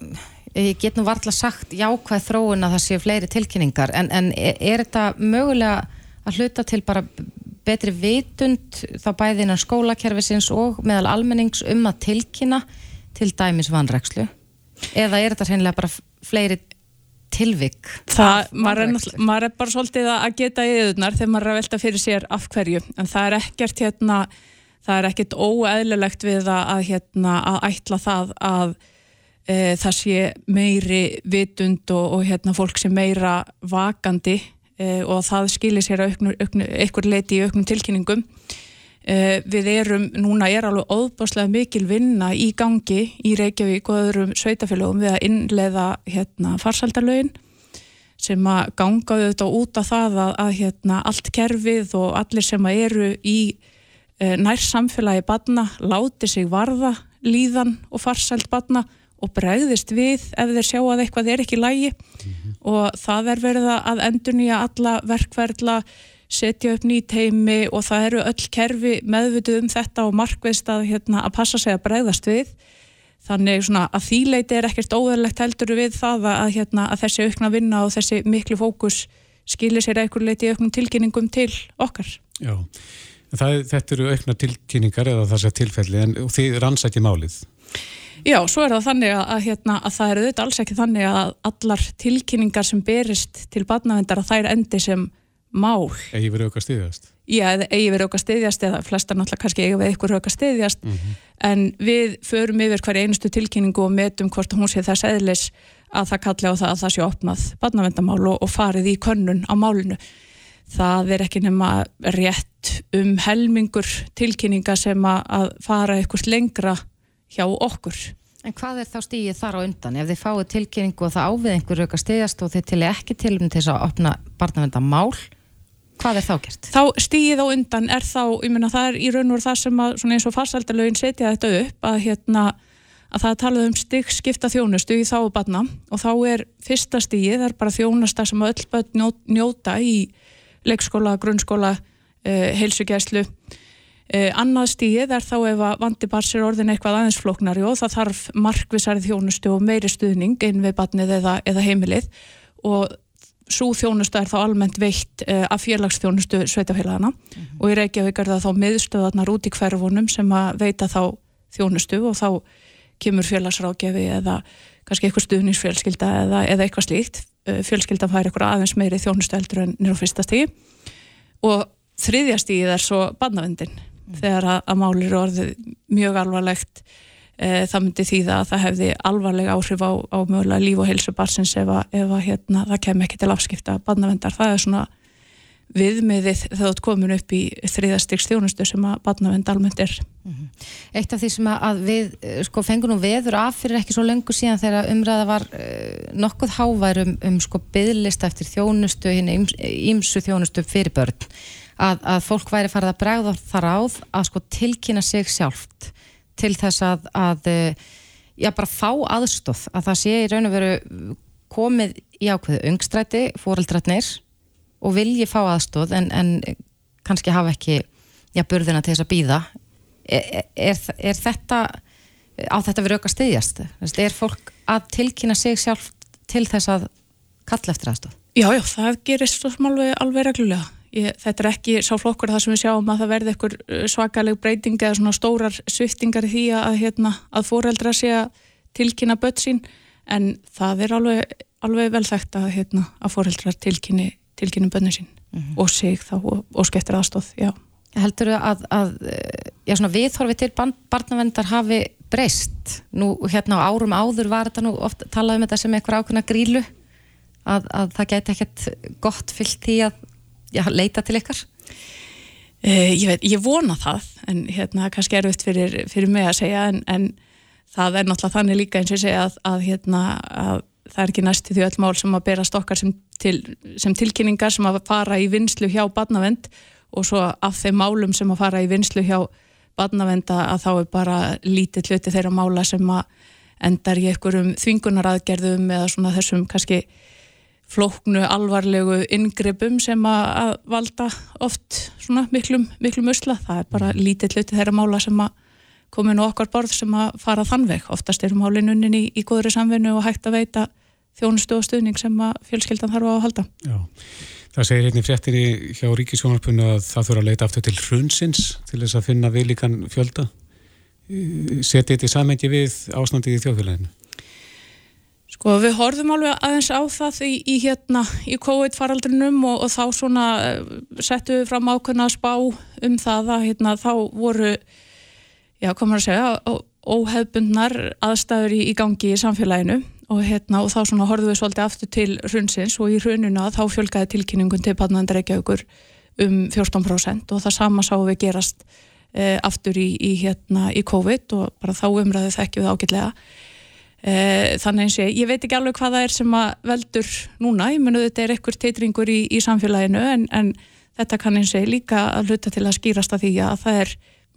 ég get nú varðla sagt jákvæð þróun að það séu fleiri tilkynningar en, en er, er þetta mögulega að hluta til bara betri vitund þá bæði innan skólakerfisins og meðal almennings um að tilkynna til dæmis vanrækslu? Eða er þetta hreinlega bara fleiri tilvik það, maður er, maður er bara svolítið að geta í auðunar þegar maður er að velta fyrir sér af hverju. En það er ekkert hérna það er ekkert óeðlilegt við að hérna að ætla það að e, það sé meiri vitund og, og hérna, fólk sem meira vakandi e, og það skilir sér eitthvað leiti í auknum tilkynningum. E, við erum, núna er alveg óbáslega mikil vinna í gangi í Reykjavík og öðrum sveitafélagum við að innleiða hérna, farsaldarlögin sem að gangaðu þetta út af það að, að hérna, allt kerfið og allir sem eru í e, nær samfélagi badna láti sig varða líðan og farsælt badna og bregðist við ef þeir sjá að eitthvað er ekki lægi mm -hmm. og það er verið að endurnýja alla verkverðla, setja upp nýt heimi og það eru öll kerfi meðvituð um þetta og markveist að, hérna, að passa sig að bregðast við. Þannig að þýleiti er ekkert óverlegt heldur við það að, hérna, að þessi aukna vinna og þessi miklu fókus skilir sér eitthvað leiti auknum tilkynningum til okkar. Já, það, þetta eru aukna tilkynningar eða þess að tilfelli en þið rannsækja málið. Já, svo er það þannig að, að, hérna, að það eru auðvitað alls ekki þannig að allar tilkynningar sem berist til badnavendar að þær endi sem mál. Egi verið auka stiðjast? Já, eigi verið auka stiðjast eða flesta náttúrulega kannski eigi verið ykkur auka stiðjast mm -hmm. en við förum yfir hverja einustu tilkynningu og metum hvort hún sé þess eðlis að það kalli á það að það sé opnað badnavendamál og, og farið í könnun á málinu. Það er ekki nema rétt um helmingur tilkynninga sem að, fara eitthvað lengra hjá okkur. En hvað er þá stíðið þar á undan? Ef þið fáið tilkynningu og það ávið einhverju auka stiðast og þið til ekki til um til þess að opna barnavenda mál, hvað er þá gert? Þá stíðið á undan er þá, ég menna það er í raun og það sem að svona eins og farsaldalögin setja þetta upp að hérna að það talaði um stygg skipta þjónustu í þá barna og þá er fyrsta stíðið, það er bara þjónusta sem öll börn njóta í leikskóla, grunnskóla, Eh, annað stíð er þá ef að vandi bars er orðin eitthvað aðeins floknari og það þarf markvisari þjónustu og meiri stuðning inn við barnið eða, eða heimilið. Og svo þjónustu er þá almennt veitt eh, af félagsþjónustu sveitafélagana mm -hmm. og í Reykjavík er það þá miðstöðarnar út í hverfunum sem að veita þá þjónustu og þá kemur félagsrákjafi eða kannski eitthvað stuðningsfjölskylda eða, eða eitthvað slíkt. Eh, fjölskyldan fær eitthvað aðeins meiri þjónustu eldur en nýra fyrsta stígi og þriðja stígið er svo barnavendin mm. þegar að, að máli eru orðið mjög alvarlegt e, það myndi þýða að það hefði alvarleg áhrif á, á mögulega líf og heilsu barsins ef að, ef að hérna, það kem ekki til afskipta barnavendar, það er svona viðmiðið þegar þú komin upp í þriðastyks þjónustu sem að barnavend almennt er. -hmm. Eitt af því sem að við sko, fengum nú veður af fyrir ekki svo lengur síðan þegar umræða var uh, nokkuð háværum um sko, byðlista eftir þjónustu, ímsu þjónustu fyrir börn að, að fólk væri farið að bregða þar áð að sko tilkynna sig sjálft til þess að, að já bara fá aðstóð að það sé í raun og veru komið í ákveðu ungstræti fóreldrætnir og vilji fá aðstóð en, en kannski hafa ekki já burðina til þess að býða er, er, er þetta á þetta verið auka stiðjast er fólk að tilkynna sig sjálft til þess að kalla eftir aðstóð? Já, já, það gerist alveg, alveg reglulega Ég, þetta er ekki sá flokkur þar sem við sjáum að það verði eitthvað uh, svakaleg breyting eða svona stórar sviftingar því að, hérna, að fóreldra sé að tilkynna börn sín en það er alveg, alveg vel þekkt að, hérna, að fóreldrar tilkynni, tilkynni börnum sín mm -hmm. og sig þá og, og skeftir aðstóð, já. Heldur þau að, að já, viðhorfi til barnavendar hafi breyst? Nú hérna á árum áður var þetta nú oft talað um þetta sem eitthvað ákveðna grílu að, að það geti ekkert gott fyllt því að leita til ykkar? Uh, ég, veit, ég vona það en hérna kannski er auðvitt fyrir, fyrir mig að segja en, en það er náttúrulega þannig líka eins og segja að, að, hérna, að það er ekki næstu því öll mál sem að bera stokkar sem, til, sem tilkynningar sem að fara í vinslu hjá badnavend og svo af þeim málum sem að fara í vinslu hjá badnavenda að þá er bara lítið hluti þeirra mála sem að endar í einhverjum þvingunaraðgerðum eða svona þessum kannski flóknu, alvarlegu yngrippum sem að valda oft svona miklum, miklum usla. Það er bara lítið hluti þeirra mála sem að komin á okkar borð sem að fara þann veg. Oftast eru málinunin í, í góðri samvinnu og hægt að veita þjónustu og stuðning sem að fjölskyldan þarf á að halda. Já, það segir hérna í fréttinni hjá Ríkisjónarpunni að það þurfa að leita aftur til hrunsins til þess að finna viðlíkan fjölda. Seti þetta í samhengi við ástandið í þjóðfélaginu? Sko við horfum alveg aðeins á það í, í hérna í COVID-faraldrinum og, og þá svona eh, settum við fram ákveðna spá um það að hérna þá voru já, komur að segja, óhefbundnar aðstæður í, í gangi í samfélaginu og, hérna, og þá svona horfum við svolítið aftur til hrunsins og í hrununa þá fjölgaði tilkynningun til Padnandar Reykjavíkur um 14% og það sama sáum við gerast e, aftur í, í, hérna, í COVID og bara þá umræðu þekkjum við ágætlega. E, þannig eins og ég, ég veit ekki alveg hvað það er sem að veldur núna, ég mennu þetta er ekkur teitringur í, í samfélaginu en, en þetta kann eins og ég líka að hluta til að skýrast að því að það er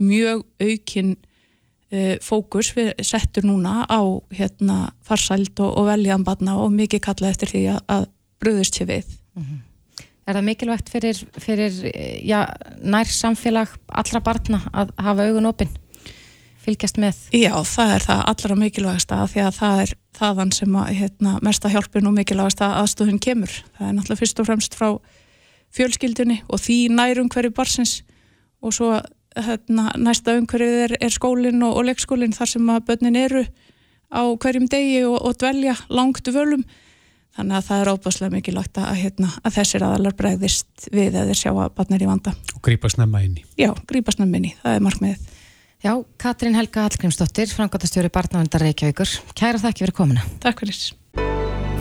mjög aukinn uh, fókus við settur núna á hérna, farsælt og, og veljaðan barna og mikið kalla eftir því að, að bröðust sér við. Mm -hmm. Er það mikilvægt fyrir, fyrir já, nær samfélag allra barna að hafa augun opinn? Fylgjast með? Já, það er það allra mikilvægasta því að það er þaðan sem að hérna, mesta hjálpun og mikilvægasta aðstofun kemur. Það er náttúrulega fyrst og fremst frá fjölskyldunni og því nærum hverju barsins og svo hérna, næsta umhverfið er, er skólinn og, og leikskólinn þar sem að börnin eru á hverjum degi og, og dvelja langt völum þannig að það er óbáslega mikilvægt að, hérna, að þessir aðalar bregðist við eða þeir sjá að barnir í vanda. Og grípa snemma inn í. Já, grípa snemma inn í, það er markmiðið. Já, Katrín Helga Hallgrímsdóttir, frangotastjóri Barnavendar Reykjavíkur. Kæra þakki fyrir komuna. Takk fyrir.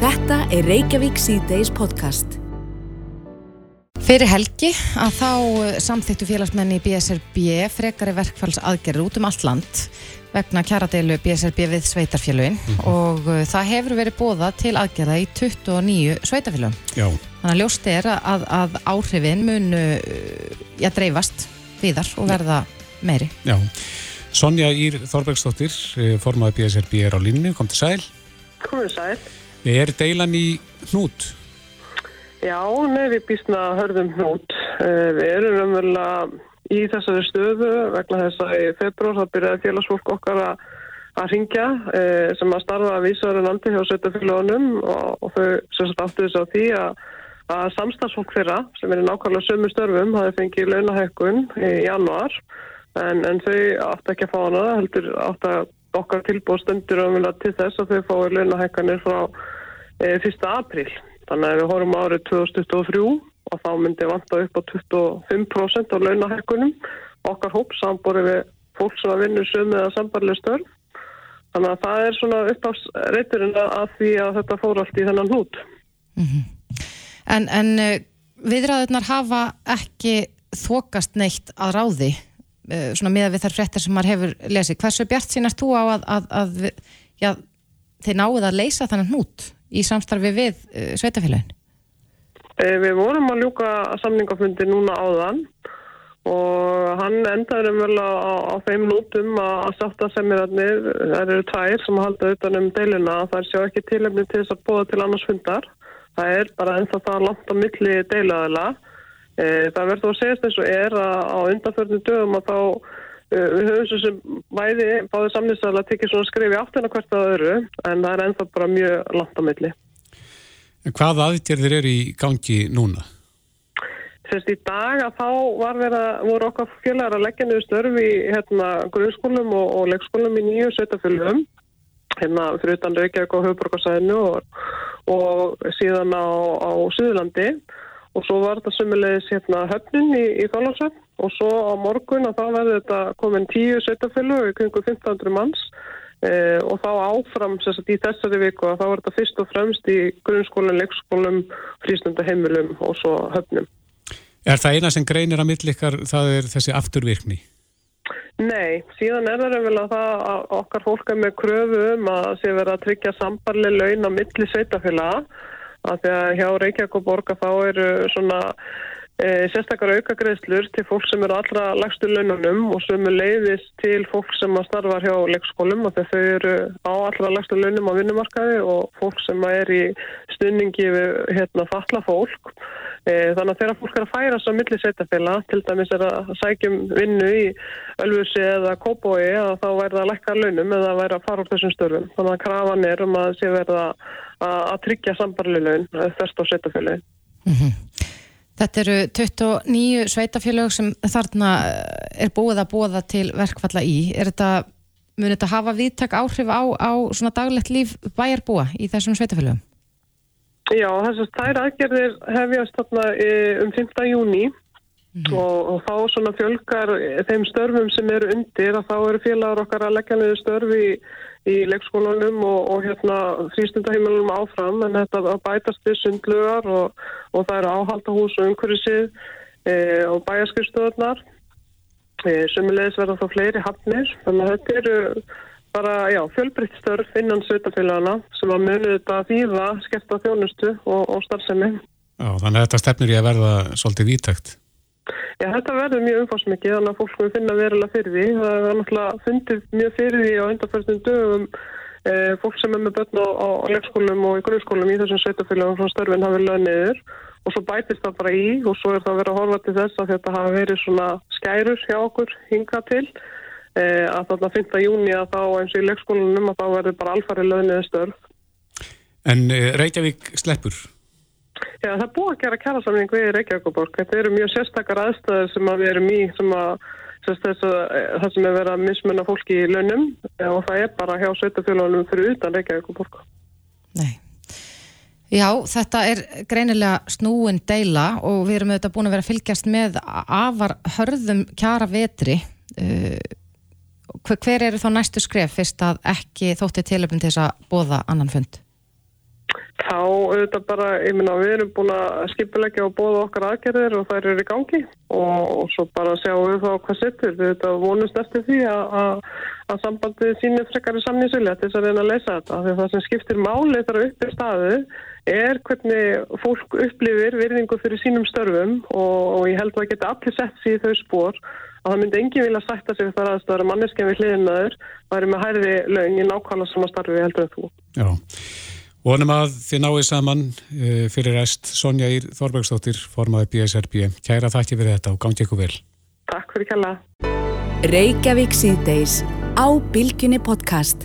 Þetta er Reykjavík C-Days podcast. Fyrir helgi að þá eh, samþýttu félagsmenni í BSRB frekari verkfallsaðgerður út um allt land vegna kjaradeilu BSRB við sveitarfélugin mm -hmm. og uh, það hefur verið bóða til aðgerða í 29 sveitarfélugum. Já. Þannig að ljóst er að, að áhrifin munu uh, ja, dreifast viðar og verða meiri. Já. Sonja Ír Þorbergsdóttir, formaði BSRB er á línu, kom til sæl. Komið sæl. Er deilan í hnút? Já, nefnir býstna hörðum hnút. Eh, við erum umverulega í þessari stöðu vegna þess að í februar það byrjaði félagsfólk okkar að, að ringja eh, sem að starfa að vísaður landi hjá sveitafélagunum og, og þau sem sagt aftur þess að því að, að samstagsfólk þeirra sem er í nákvæmlega sömu störfum hafi fengið launahækkun í januar en, en þau átt ekki að fá hana heldur átt að okkar tilbúið stundur umverulega til þess að þau fái launahækkanir frá e, eh, 1. apríl. Þannig að við horfum árið 2023 og þá myndi vanta upp á 25% á launahekkunum. Okkar hóp samborið við fólk sem að vinna sömið að sambarlega störn. Þannig að það er svona uppafsreiturinn að því að þetta fór allt í þennan hút. Mm -hmm. En, en eh, viðræðunar hafa ekki þokast neitt að ráði svona miða við þær frettir sem maður hefur lesið. Hversu bjart sínast þú á að, að, að já, þið náðu að leysa þannig hnút? í samstarfi við uh, sveitafélagin? Eh, við vorum að ljúka samningafundi núna áðan og hann endaður um vel á, á þeim lútum að sátta semirarnir, það eru tvær sem halda utan um deilina, það sjá ekki tilefni til þess að bóða til annars fundar það er bara ennþá það langt á milli deilaðila eh, það verður að segjast eins og er að á undanförnum dögum að þá eh, við höfum svo sem bæði báðið samnýstæðilega tekið svona skrifi áttina hvert að öru en það er ennþá bara mjög langt á milli Hvað aðgerðir eru í gangi núna? Sérst í dag að þá vera, voru okkar fjölar að leggja niður störf í hérna, grunnskólum og, og leikskólum í nýju sveitafölum hérna fyrir utan Reykjavík og Hauðborgarsæðinu og, og síðan á, á Suðurlandi og svo var þetta sömulegis hérna höfnin í, í Þálagsvöld og svo á morgun að þá verði þetta komin tíu sveitafölu í kringu 1500 manns Eh, og þá áfram sagt, í þessari viku að þá er þetta fyrst og fremst í grunnskólum, leikskólum, frísnöndaheimilum og svo höfnum. Er það eina sem greinir að millikar það er þessi afturvirkni? Nei, síðan er það að það að okkar fólk er með kröfu um að sé verið að tryggja sambarlega laun á milli sveitafélaga að því að hjá Reykjavík og Borga þá eru svona sérstakar aukagreðslur til fólk sem eru allra lagstu laununum og sem leiðist til fólk sem að starfa hjá leikskólum og þau eru á allra lagstu launum á vinnumarkaði og fólk sem er í stunningi við hérna falla fólk. E, þannig að þegar fólk er að færa svo milli setjafélag, til dæmis er að sækjum vinnu í Ölfusi eða Kóboi að þá verða að lekka launum eða verða að fara úr þessum störfum. Þannig að krafan er um að sé verða að tryggja sambarlega laun þess á setjafélagi mm -hmm. Þetta eru 29 sveitafélög sem þarna eh, er búið að búa til verkfalla í. Er þetta, munir þetta hafa viðtak áhrif á, á svona daglegt líf bæjarbúa í þessum sveitafélögum? Já, þessast þær aðgerðir hefjast þarna um 15. júni mm. og, og þá svona fjölgar þeim störfum sem eru undir að þá eru félagar okkar að leggja niður störfi í í leikskólanum og, og hérna frístundaheimilunum áfram en þetta bætast við sundlugar og, og það eru áhaldahús og umhverfisið e, og bæjaskristöðunar e, sem leiðis verða þá fleiri hafnir þannig að þetta eru bara já, fjölbreytt störf innan sveitafélagana sem að munu þetta að þýða skepta þjónustu og, og starfsemi. Já, þannig að þetta stefnir í að verða svolítið vítækt Já, þetta verður mjög umfásmikið, þannig að fólk við finna verulega fyrir því. Það er náttúrulega fundið mjög fyrir því á undanfærstum dögum e, fólk sem er með börn á, á leikskólum og í grunnskólum í þessum sveitafélagum frá störfin hafi lögð niður og svo bætist það bara í og svo er það verið að horfa til þess að þetta hafi verið svona skærur hjá okkur hinga til e, að þarna 5. júni að þá eins og í leikskólunum að þá verður bara alfarið lögð niður störf. En e, Reykjavík sleppur? Já, það er búið að gera kærasamning við Reykjavíkuborg. Þetta eru mjög sérstakar aðstæðir sem að við erum í sem að, að það sem er verið að mismunna fólki í launum og það er bara hjá sveitafélagunum fyrir utan Reykjavíkuborg. Nei. Já, þetta er greinilega snúin deila og við erum auðvitað búin að vera að fylgjast með afar hörðum kjara vetri. Uh, hver eru þá næstu skref fyrst að ekki þótti tilöfum til þess að bóða annan fund? Þá auðvitað bara, ég minna, við erum búin að skipilegja og bóða okkar aðgerðir og þær eru í gangi og, og svo bara sjáum við þá hvað sittur. Við auðvitað vonumst eftir því að, að, að sambandið sínir frekar í samnýsulja til þess að reyna að leysa þetta. Þegar það sem skiptir máli þar upp í staðu er hvernig fólk upplifir virðingu fyrir sínum störfum og, og ég held að það geta allir sett sér í þau spór að það myndi enginn vilja sætta sig þar aðstöðar að manneskja við hliðinaður væri með hæri laun í nákvæmlega sama starfi heldur en þú. Já. Vonum að þið náðu saman uh, fyrir rest Sonja Ír Þorbergsdóttir, formaði BSRB. Kæra þakki fyrir þetta og gangi ykkur vel. Takk fyrir kella. Reykjavík síðdeis á Bilginni podcast.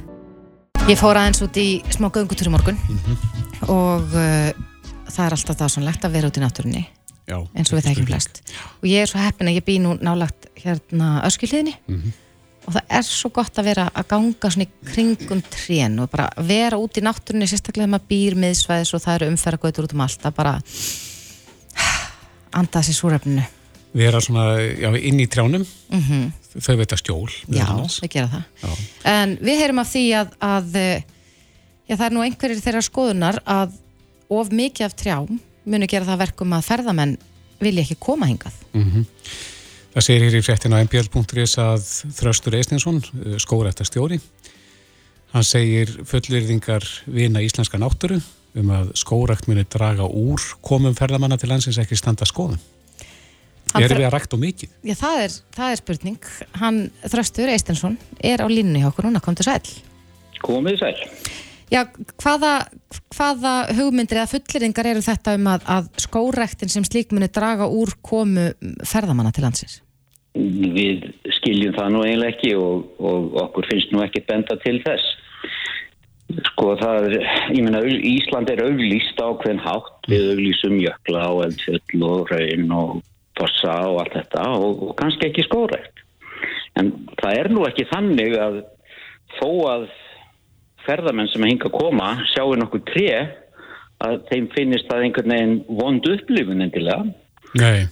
Ég fór aðeins út í smá göngutur í morgun mm -hmm. og uh, það er alltaf það svonlegt að vera út í náttúrunni Já, eins og við þekkjum flest. Og ég er svo heppin að ég bý nú nálagt hérna öskilíðinni mm -hmm og það er svo gott að vera að ganga svona í kringum trén og bara vera út í náttúrunni sérstaklega þegar maður býr miðsvæðis og það eru umferðargautur út um allt að bara anda þessi súröfninu Vera svona, já, inn í trjánum mm -hmm. þau veit að stjól Já, þau gera það já. En við heyrum af því að, að já, það er nú einhverjir þeirra skoðunar að of mikið af trjám munu gera það verkum að ferðamenn vilja ekki koma hingað mm -hmm. Það segir hér í fréttin á mpl.is að Þröstur Eisninsson, eh, skórættastjóri, hann segir fullirðingar vina íslenska náttúru um að skórætt muni draga úr komum ferðamanna til landsins ekki standa skoðum. Er við að rækta og mikið? Já, það er, það er spurning. Hann, Þröstur Eisninsson, er á línni hjá okkur núna, kom til sæl. Komið sæl. Já, hvaða, hvaða hugmyndir eða fullirðingar eru þetta um að, að skórektin sem slík muni draga úr komu ferðamanna til landsins? Við skiljum það nú eiginlega ekki og, og okkur finnst nú ekki benda til þess. Sko það er, ég menna, Ísland er auglýst ákveðin hátt við auglýsum jökla og eldfjöll og raun og bossa og allt þetta og, og kannski ekki skórekt. En það er nú ekki þannig að þó að ferðamenn sem að hinga að koma sjáu nokkuð tre að þeim finnist það einhvern veginn vond upplifun endilega. Nei,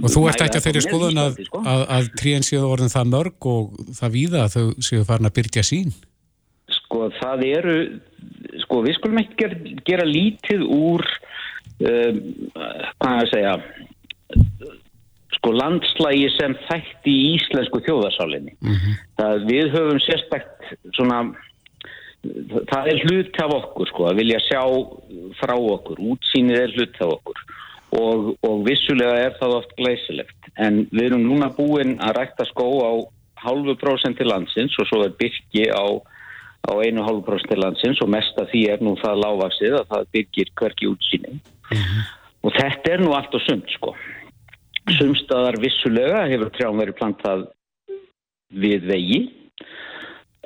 og þú ert ekki að þeirri skoðun að, sko. að, að tríen séu orðin það mörg og það víða að þau séu farin að byrja sín? Sko það eru, sko við skulum ekki gera, gera lítið úr, um, hvað að segja, sko landslægi sem þætti í íslensku þjóðarsálinni. Mm -hmm. Það við höfum sérstækt svona, það er hlut af okkur sko að vilja sjá frá okkur, útsýnið er hlut af okkur og, og vissulega er það oft glæsilegt. En við erum núna búin að rækta skó á halvu prósenti landsins og svo er byrki á, á einu halvu prósenti landsins og mest af því er nú það lágvaksið að það byrkir hverki útsýnið. Mm -hmm. Og þetta er nú allt og sumt sko. Sumstaðar vissulega hefur trjám verið plantað við vegi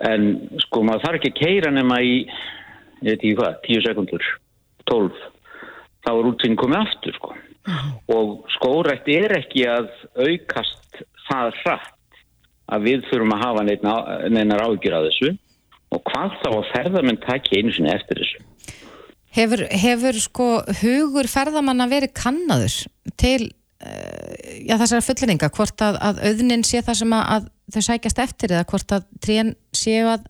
en sko maður þarf ekki að keira nema í, ég veit ekki hvað, 10 sekundur, 12 þá er útsýn komið aftur sko. Og skórætt er ekki að aukast það hratt að við þurfum að hafa neinar ágjur að þessu. Og hvað þá að ferðarmenn takja einu sinni eftir þessu. Hefur, hefur sko hugur ferðamanna verið kannadur til Eh, já, þessara fullinninga, hvort að, að auðnin sé það sem að, að þau sækjast eftir eða hvort að trén séu að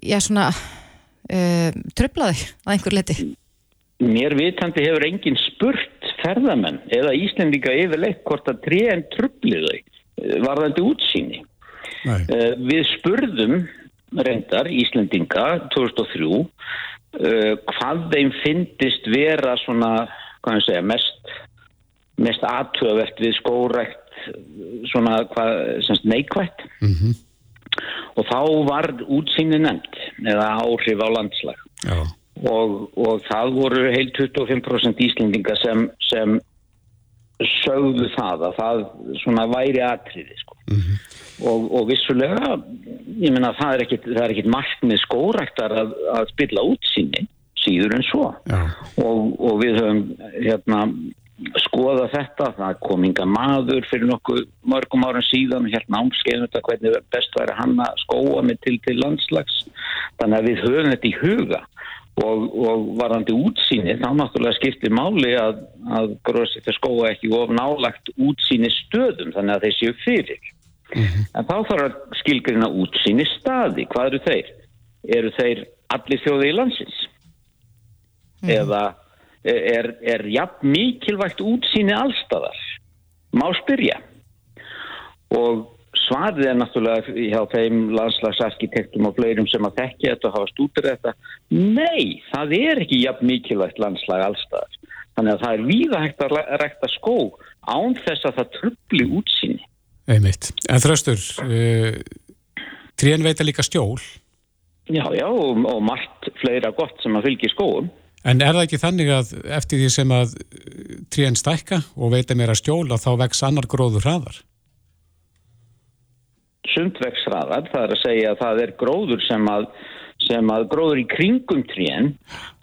já, svona uh, tröflaði að einhver leti Mér vitandi hefur engin spurt ferðamenn eða Íslendinga yfirleitt hvort að trén tröfliði eh, varðandi útsýni. Uh, Við spurðum reyndar Íslendinga 2003 uh, hvað þeim finnist vera svona, segja, mest mest aðtöðvert við skórækt svona hvað, semst neikvægt mm -hmm. og þá var útsýni nefnt eða áhrif á landslag og, og það voru heil 25% íslendinga sem, sem sögðu það að það svona væri aðtriði sko. mm -hmm. og, og vissulega ég menna það er ekkit, ekkit markmið skóræktar að, að spilla útsýni síður en svo og, og við höfum hérna skoða þetta, það kom inga maður fyrir nokkuð mörgum árum síðan hérna ámskeiðum þetta hvernig best væri hann að skóa mig til til landslags þannig að við höfum þetta í huga og, og varðandi útsýni þá náttúrulega skiptir máli að, að gróðs þetta skóa ekki of nálagt útsýni stöðum þannig að þeir séu fyrir mm -hmm. en þá þarf að skilgrina útsýni staði, hvað eru þeir? Eru þeir allir þjóði í landsins? Mm -hmm. Eða er, er jafn mikilvægt útsýni allstæðar má spyrja og svarið er náttúrulega hjá þeim landslagsarkitektum og fleirum sem að tekja þetta og hafa stútur þetta. Nei, það er ekki jafn mikilvægt landslag allstæðar þannig að það er víða hægt að rekta skó án þess að það trubli útsýni. Einmitt. En þröstur uh, trén veita líka stjól. Já, já, og, og margt fleira gott sem að fylgja skóum. En er það ekki þannig að eftir því sem að tríen stækka og veita mér að stjóla þá vex annar gróður hraðar? Hraðar, það er að segja að það er gróður sem að, sem að gróður í kringum tríen,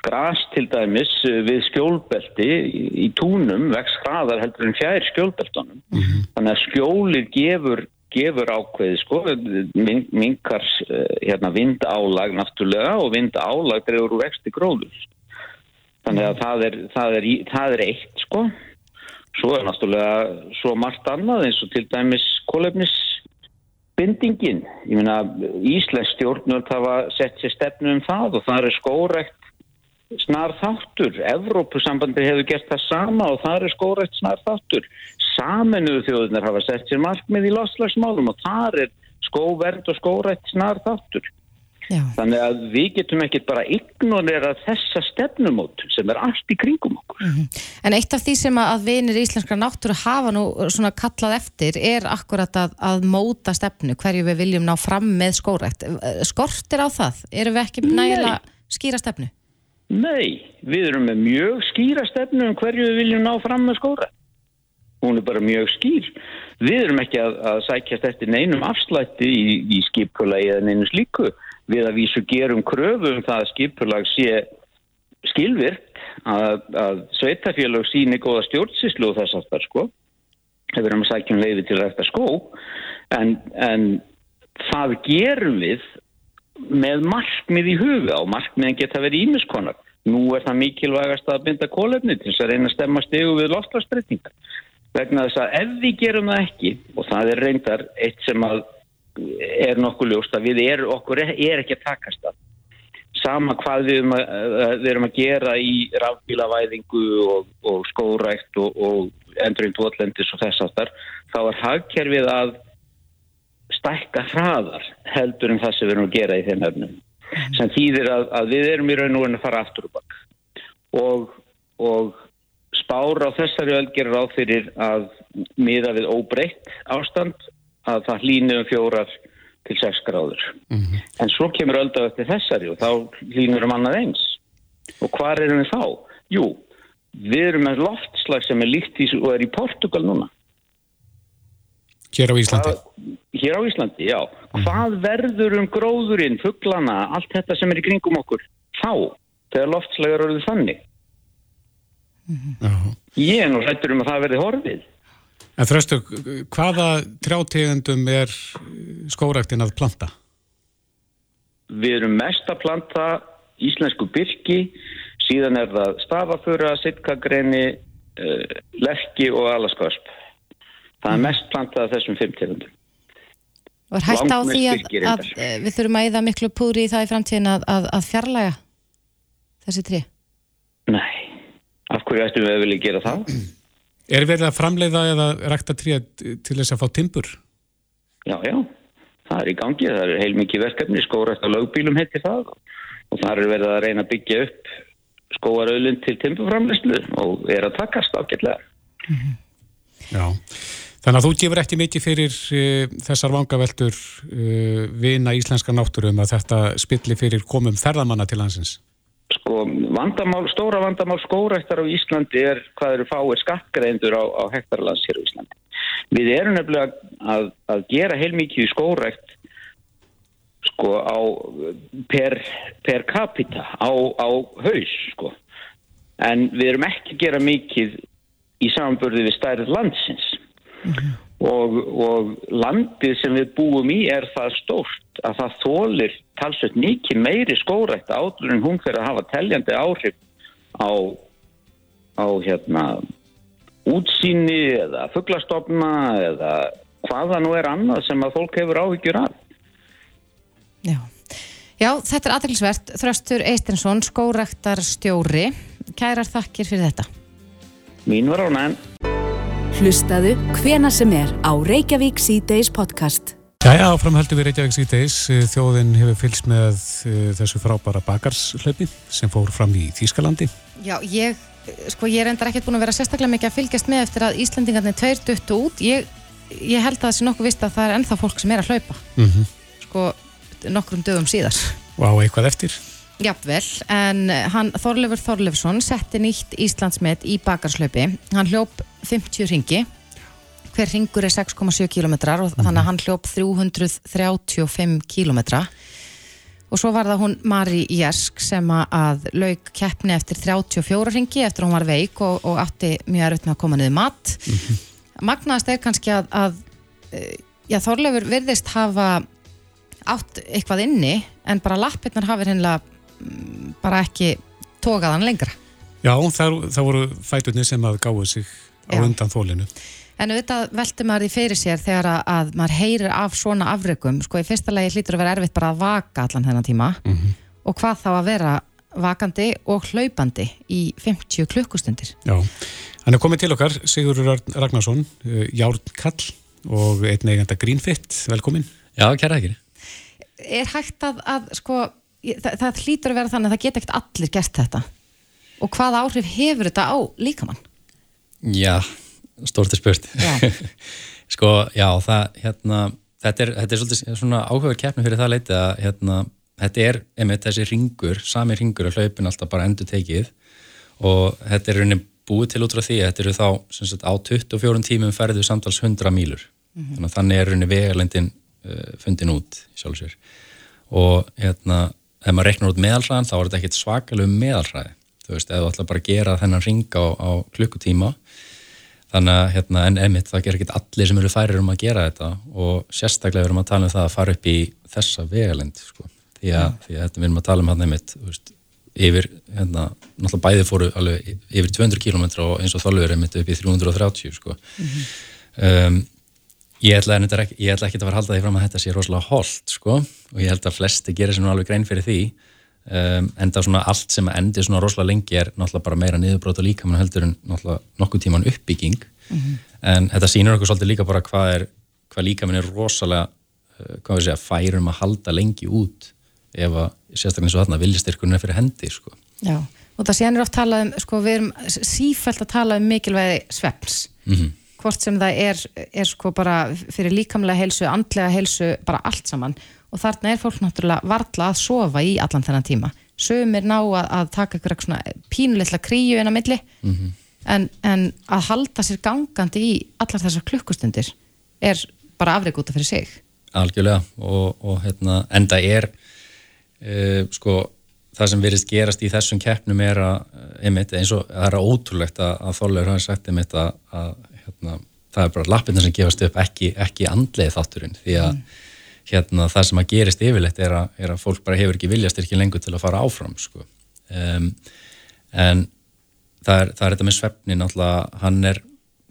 gras til dæmis við skjólbelti í, í túnum vex hraðar heldur en fjær skjólbeltunum. Mm -hmm. Þannig að skjólið gefur gefur ákveði sko, minkar eh, hérna, vindálag náttúrulega og vindálag drefur úr vexti gróður þannig að það er, það er, það er eitt sko svo er náttúrulega svo margt annað eins og til dæmis kólefnisbindingin ég meina Íslensk stjórnvöld hafa sett sér stefnu um það og það er skórekt snar þáttur. Evrópusambandi hefur gert það sama og það er skórekt snar þáttur. Saminuðu þjóðunar hafa sett sér markmið í loslagsmálum og það er skóverð og skórekt snar þáttur Já. Þannig að við getum ekkert bara ignorera þessa stefnumót sem er allt í kringum okkur. Mm -hmm. En eitt af því sem að vinir íslenskra náttúru hafa nú svona kallað eftir er akkurat að, að móta stefnu hverju við viljum ná fram með skórækt. Skortir á það? Erum við ekki nægilega skýra stefnu? Nei, við erum með mjög skýra stefnu um hverju við viljum ná fram með skórækt. Hún er bara mjög skýr. Við erum ekki að, að sækjast eftir neinum afslætti í, í skipkulagi eða neinu slíku við að vísu gerum kröfu um það að skipulag sé skilvirt að, að sveitafélag síni góða stjórnsíslu og þess aftar sko. Við erum að sækja um leiði til rækta skó. En, en það gerum við með markmið í huga og markmiðin geta verið ímiskonar nú er það mikilvægast að binda kólefni til þess að reyna að stemma stegu við loftlagsbreytingar vegna þess að ef við gerum það ekki og það er reyndar eitt sem að er nokkuð ljóst að við er, okkur er, er ekki að takast það sama hvað við erum að, við erum að gera í rafbílavæðingu og, og skórækt og, og endurinn dvotlendis og þess aftar, þá er hagkerfið að stækka hraðar heldur en það sem við erum að gera í þeim öfnum. Mm. Sem þýðir að, að við erum í raun og raun að fara aftur og bakk. Og, og spára á þessari öll gerir á fyrir að miða við óbreytt ástand að það hlýnu um fjórar til 6 gráður. Mm -hmm. En svo kemur ölda eftir þessari og þá hlýnur um annað eins. Og hvað erum við þá? Jú, við erum með loftslag sem er líkt í og er í Portugal núna. Hér á Íslandi? Hvað, hér á Íslandi, já. Mm. Hvað verður um gróðurinn, fugglana, allt þetta sem er í kringum okkur þá, þegar loftslag eru orðið þannig? Mm. Ég er nú hættur um að það verði horfið. En þröstu, hvaða trjátegundum er skóræktin að planta? Við erum mest að planta íslensku byrki, síðan er það stafafura, sitkagreini, eh, lerki og alaskasp. Það er mm. mest plantað af þessum fimm tegundum. Var hægt á því að, að við þurfum að eða miklu púri í það í framtíðin að, að, að fjarlæga þessi trí? Nei, af hverju ættum við að vilja gera það? Er verið að framleiða eða rækta tríð til þess að fá timpur? Já, já, það er í gangi, það er heilmikið verkefni, skórætt á lögbílum heitir það og það er verið að reyna að byggja upp skóarauðlun til timpurframleyslu og er að takast ágætlega. Mm -hmm. Já, þannig að þú gefur ekki mikið fyrir uh, þessar vangaveltur uh, vina íslenska náttúrum að þetta spilli fyrir komum ferðamanna til hansins? Sko, vandamál, stóra vandamál skórættar á Íslandi er hvað eru fáir skattgreðendur á, á hektarlands hér á Íslandi. Við erum nefnilega að, að gera heilmikið skórætt sko á per, per capita á, á haus sko. En við erum ekki að gera mikið í samanbörði við stærð landsins. Mm -hmm og, og landið sem við búum í er það stórt að það þólir talsveit mikið meiri skórætt áður en hún fyrir að hafa telljandi áhrif á, á hérna útsýni eða fugglastofna eða hvaða nú er annað sem að fólk hefur áhyggjur af. Já. Já, þetta er aðeinsvert. Þröstur Eistensson, skóræktar stjóri. Kærar þakkir fyrir þetta. Mín var ánægn. Hlustaðu hvena sem er á Reykjavík C-Days podcast. Jæja, áframhaldum við Reykjavík C-Days. Þjóðin hefur fylgst með uh, þessu frábæra bakarslaupi sem fór fram í Þýskalandi. Já, ég, sko, ég er endar ekkert búin að vera sérstaklega mikið að fylgjast með eftir að Íslandingarnir tveir duttu út. Ég, ég held að það sé nokkuð vist að það er ennþá fólk sem er að hlaupa. Mm -hmm. Sko, nokkrum dögum síðar. Og á eitthvað eftir? Jafnvel, en hann, Þorlefur Þorlefsson setti nýtt Íslandsmet í bakarslaupi. Hann hljóp 50 ringi, hver ringur er 6,7 km og mm. þannig að hann hljóp 335 km. Og svo var það hún Mari Jersk sem að laug keppni eftir 34 ringi eftir hún var veik og, og átti mjög erfitt með að koma niður mat. Mm -hmm. Magnaðast er kannski að, að já, Þorlefur virðist hafa átt eitthvað inni en bara lappirnar hafi hennilega bara ekki tókaðan lengra. Já, það, það voru fætunni sem að gáði sig á Já. undan þólinu. En þetta veldur maður í fyrir sér þegar að, að maður heyrir af svona afregum. Sko í fyrsta lagi hlýtur að vera erfitt bara að vaka allan þennan tíma mm -hmm. og hvað þá að vera vakandi og hlaupandi í 50 klukkustundir. Já, hann er komið til okkar, Sigurður Ragnarsson, eh, Járn Kall og einn eiganda Greenfit, velkomin. Já, kæra ekki. Er hægt að, að sko það, það hlýtur að vera þannig að það geta ekkert allir gert þetta. Og hvað áhrif hefur þetta á líkamann? Já, stórti spurt. Sko, já, það hérna, þetta er, þetta er svolítið svona áhugaður keppni fyrir það leiti að hérna, þetta er, einmitt þessi ringur sami ringur að hlaupin alltaf bara endur tekið og þetta er rauninni búið til út frá því að þetta eru þá sagt, á 24 tímum ferðu samtals 100 mílur. Mm -hmm. þannig þannig er rauninni vegalendin uh, fundin út sjálfsvegar og hérna ef maður reknar út meðalræðan þá er þetta ekkert svakalum meðalræði þú veist, ef þú ætla bara að gera þennan ringa á, á klukkutíma. Þannig að, hérna, en emitt, það ger ekki allir sem eru færir um að gera þetta. Og sérstaklega erum að tala um það að fara upp í þessa vegalind, sko. Því að, mm. því að þetta við erum að tala um hann emitt yfir, hérna, náttúrulega bæði fóru alveg yfir 200 km og eins og þálfur emitt upp í 330, sko. Mm -hmm. um, Ég ætla, ekki, ég ætla ekki að vera að halda því fram að þetta sé rosalega holdt sko og ég held að flesti gerir sér nú alveg grein fyrir því um, en það svona allt sem endir svona rosalega lengi er náttúrulega bara meira niðurbrót og líka mann heldur en náttúrulega nokkuð tíman uppbygging mm -hmm. en þetta sýnur okkur svolítið líka bara hvað er hvað líka minn er rosalega uh, hvað við segja, færum að halda lengi út ef að sérstaklega eins og þarna viljastyrkunum er fyrir hendi sko. Já, og það sénir oft talað um sko, við erum sífælt að tala um mikilvægi sveps mm -hmm. Hvort sem það er, er sko bara fyrir líkamlega helsu, andlega helsu bara allt saman. Og þarna er fólk náttúrulega varla að sofa í allan þennan tíma. Sögumir ná að, að taka eitthvað svona pínuleitla kríu en að milli. Mm -hmm. en, en að halda sér gangandi í allar þessar klukkustundir er bara afreg út af fyrir sig. Algjörlega. Og, og hérna, enda er uh, sko það sem verist gerast í þessum keppnum er að einmitt, eins og það er ótrúlegt að, að Þorleur hafi sagt einmitt að, að hérna, það er bara lappinnar sem gefast upp ekki, ekki andleið þátturinn því að mm hérna, það sem að gerist yfirleitt er að, er að fólk bara hefur ekki viljastyrki lengur til að fara áfram sko. um, en það er, það er þetta með svefnin alltaf, hann er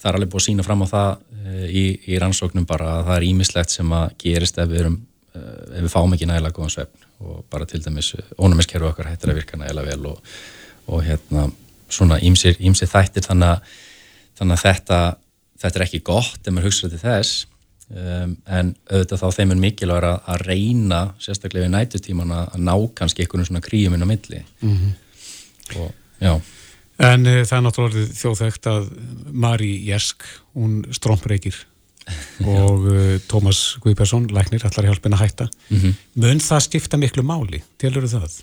það er alveg búið að sína fram á það uh, í, í rannsóknum bara að það er ímislegt sem að gerist ef við, erum, uh, ef við fáum ekki nægilega góðan svefn og bara til dæmis ónumiskerfi okkar hættir að virka nægilega vel og, og hérna svona ímsir þættir þannig að, þannig að þetta, þetta er ekki gott ef maður hugsaður til þess Um, en auðvitað þá þeim er mikilvæg að, að reyna, sérstaklega í nætutíman að ná kannski einhvern svona kríum inn á milli mm -hmm. og já En e, það er náttúrulega þjóðþögt að Mari Jersk, hún strómpreikir og e, Tómas Guðpersson, læknir, allar hjálpin að hætta mm -hmm. mun það skipta miklu máli? Tilur það?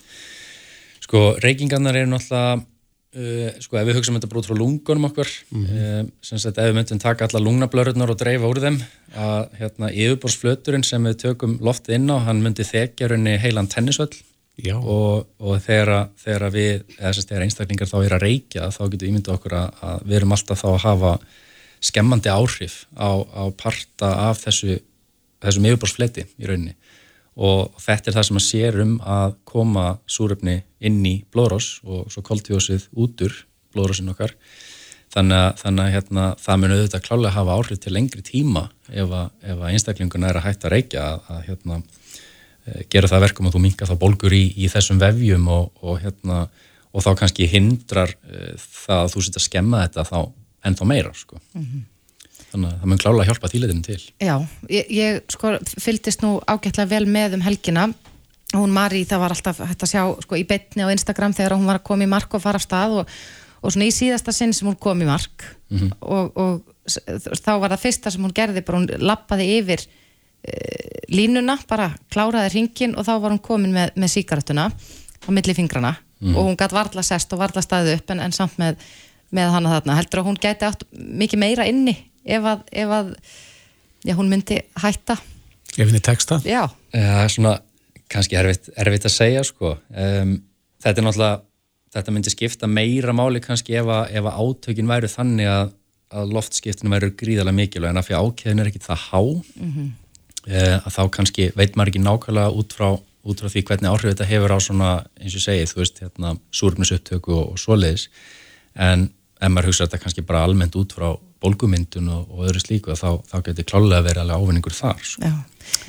Sko, reykingarnar eru náttúrulega Uh, sko ef við hugsaum þetta brot frá lungunum okkar mm -hmm. uh, sem sagt ef við myndum taka alla lungnablörðunar og dreifa úr þeim að hérna yfirborsflöturinn sem við tökum loftið inn á, hann myndi þekja raunni heilan tennisvöll og, og þegar, þegar við eða þess að einstaklingar þá er að reykja þá getur ímyndið okkur að, að við erum alltaf þá að hafa skemmandi áhrif á, á parta af þessu þessum yfirborsfleti í rauninni og þetta er það sem að sér um að koma súröfni inn í blóðrós og svo koltjósið út úr blóðrósin okkar þannig að, þannig að hérna, það mun auðvitað klálega hafa áhrif til lengri tíma ef að, ef að einstaklinguna er að hætta að reykja að, hérna, e, gera það verkum að þú mingar þá bólgur í, í þessum vefjum og, og, hérna, og þá kannski hindrar e, það að þú setja að skemma þetta þá ennþá meira sko. Mm -hmm þannig að það mun klála að hjálpa þýleitinu til. Já, ég, ég sko fylgist nú ágætlega vel með um helgina. Hún Mari, það var alltaf hægt að sjá sko í betni á Instagram þegar hún var að koma í mark og fara af stað og, og svona í síðasta sinn sem hún kom í mark. Mm -hmm. og, og þá var það fyrsta sem hún gerði, bara hún lappaði yfir e, línuna, bara kláraði ringin og þá var hún komin með, með síkaretuna á milli fingrana. Mm -hmm. og hún gæti varla sest og varla staðið upp en, en samt með, með hana þarna. Heldur að hún gæti átt mikið meira inni ef að, ef að já, hún myndi hætta Ef henni teksta? Já. Það er svona kannski erfitt, erfitt að segja sko. Um, þetta er náttúrulega þetta myndi skipta meira máli kannski ef að, ef að átökin væru þannig að, að loftskiptinu væru gríðarlega mikilvæg en af því ákveðin er ekki það há mm -hmm. uh, að þá kannski veit maður ekki nákvæmlega út frá, út frá því hvernig áhrif þetta hefur á svona eins og segið, þú veist, hérna, súrnusuptöku og, og svoleiðis en ef maður hugsa þetta kannski bara almennt út frá bólgumyndun og, og öðru slíku þá, þá getur klálega verið alveg ávinningur þar sko.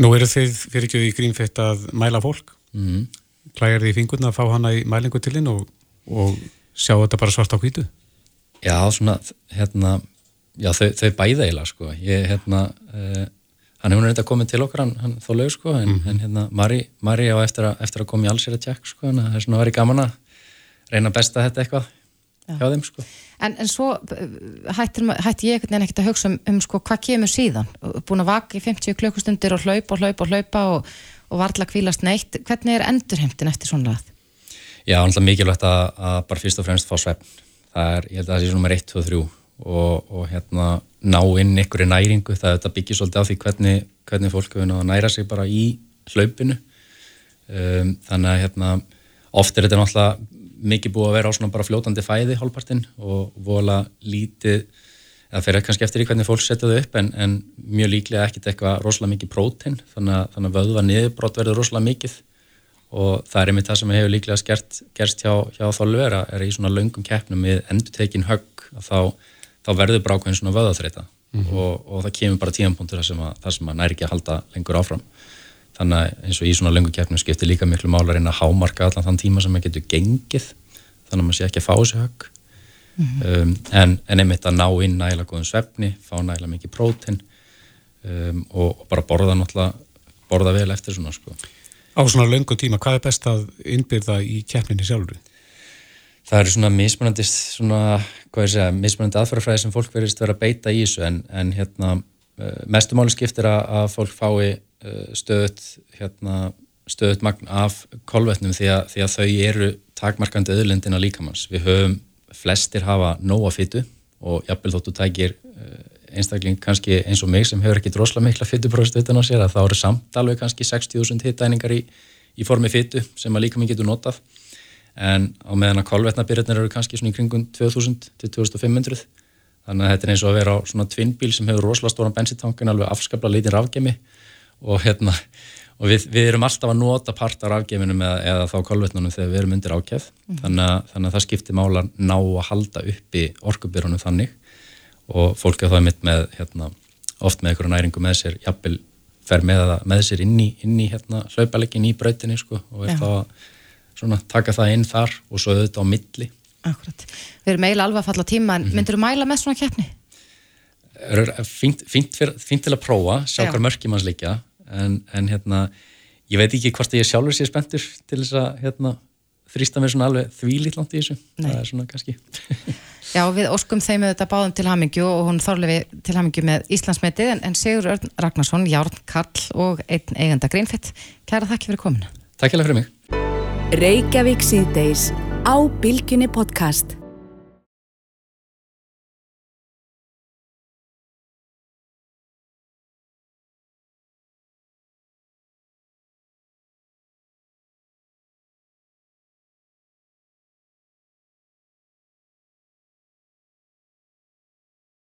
Nú eru þið fyrir ekki í grínfett að mæla fólk mm. klæjar þið í fingurna að fá hana í mælingu til hinn og, og sjá þetta bara svart á hvítu Já, svona, hérna já, þau, þau bæða eiginlega sko ég, hérna uh, hann hefur reynda komið til okkar, hann, hann þó lög sko en, mm. en hérna, Mari, Mari á eftir, a, eftir að koma í allsera tjekk sko, en það er svona verið gaman að reyna að besta þetta eitthvað hjá þeim sko. En, en svo eh, hætti, ég ekkert nefnir að hugsa um, um sko, hvað kemur síðan? Búin að vaka í 50 klukkustundir og hlaupa og hlaupa og hlaupa og, og varðla kvílast neitt. Hvernig er endurheimtin eftir svona ræð? Já, alltaf mikilvægt að, að bara fyrst og fremst fá svefn. Það er, ég held að það sé svona með 1, 2, 3 og, og hérna ná inn ykkur í næringu. Það, það byggir svolítið á því hvernig, hvernig fólk hefur náða að næra sig bara í hlaupinu. Um, þannig að hérna oft er þetta náttúrulega mikið búið að vera á svona bara fljótandi fæði hálfpartinn og vola lítið það fyrir kannski eftir í hvernig fólk setja þau upp en, en mjög líklega ekkit eitthvað rosalega mikið prótein þannig þannig að vöðva niðurbrott verður rosalega mikið. Og það er einmitt það sem hefur líklega skert, gerst hjá, hjá þálfur er í svona laungum keppnum með endutekin högg þá, þá verður brákvæðin svona vöðaþreita mm -hmm. og, og það kemur bara tímanpuntur þar sem að, að næri ekki að halda lengur áfram þannig að eins og í svona lengu keppnum skiptir líka miklu málar inn að hámarka allan þann tíma sem maður getur gengið þannig að maður sé ekki að fá þessu högg mm -hmm. um, en, en einmitt að ná inn nægilega góðum svefni, fá nægilega mikið prótin um, og, og bara borða náttúrulega, borða vel eftir svona sko. Á svona löngu tíma, hvað er best að innbyrða í keppninni sjálfur? Það eru svona mismunandi svona, hvað ég segja, mismunandi aðfærafræði sem fólk verðist vera að beita í þessu en, en hérna uh, mestumáli skiptir að, að fólk fái stöðut hérna stöðut magn af kolvetnum því að, því að þau eru takmarkandi öðlendina líkamanns. Við höfum, flestir hafa nóga fyttu og jafnvel þóttu tækir eh, einstakling kannski eins og mig sem hefur ekki drosla mikla fyttuprófist utan á sér að þá eru samt alveg kannski 60.000 hittæningar í, í formi fyttu sem að líka minn getur notað. En á meðan að kolvetnabyrjarnir eru kannski svona í kringum 2000 til 2500 þannig að þetta er eins og að vera á svona tvinnbíl sem hefur rosalega stóran bensintankin alveg afskapla lítinn rafgemi og hérna og við, við erum alltaf að nota partar afgeminum eða, eða þá kolvetnunum þegar við erum undir ákjæð mm. þannig, þannig að það skiptir mála ná að halda uppi orkubyrjunum þannig og fólk er það mitt með hérna, oft með einhverju næringu með sér jafnvel fer með, með sér inn í, inn í hérna, hlaupalegin í brautinni sko, og er þá að taka það inn þar og svo auðvitað á milli Akkurat. Við erum eiginlega alveg að falla tíma en mm -hmm. myndur þú mæla með svona keppni? Fínt til að prófa, sjá Já. hver mörkjum hans líka en, en hérna, ég veit ekki hvort ég sjálfur sé spenntur til þess að hérna, þrýsta mér svona alveg þvílítlant í þessu. Nei. það er svona kannski Já, við óskum þeim með þetta báðum til hamingju og hún þorlefi til hamingju með Íslandsmetið. En, en Sigur Örn Ragnarsson, Járn Karl og einn eigenda Greenfit. Kæra þakki fyrir komina Takk hjá það fyrir mig. Reykjavík síðdeis á Bilginni podcast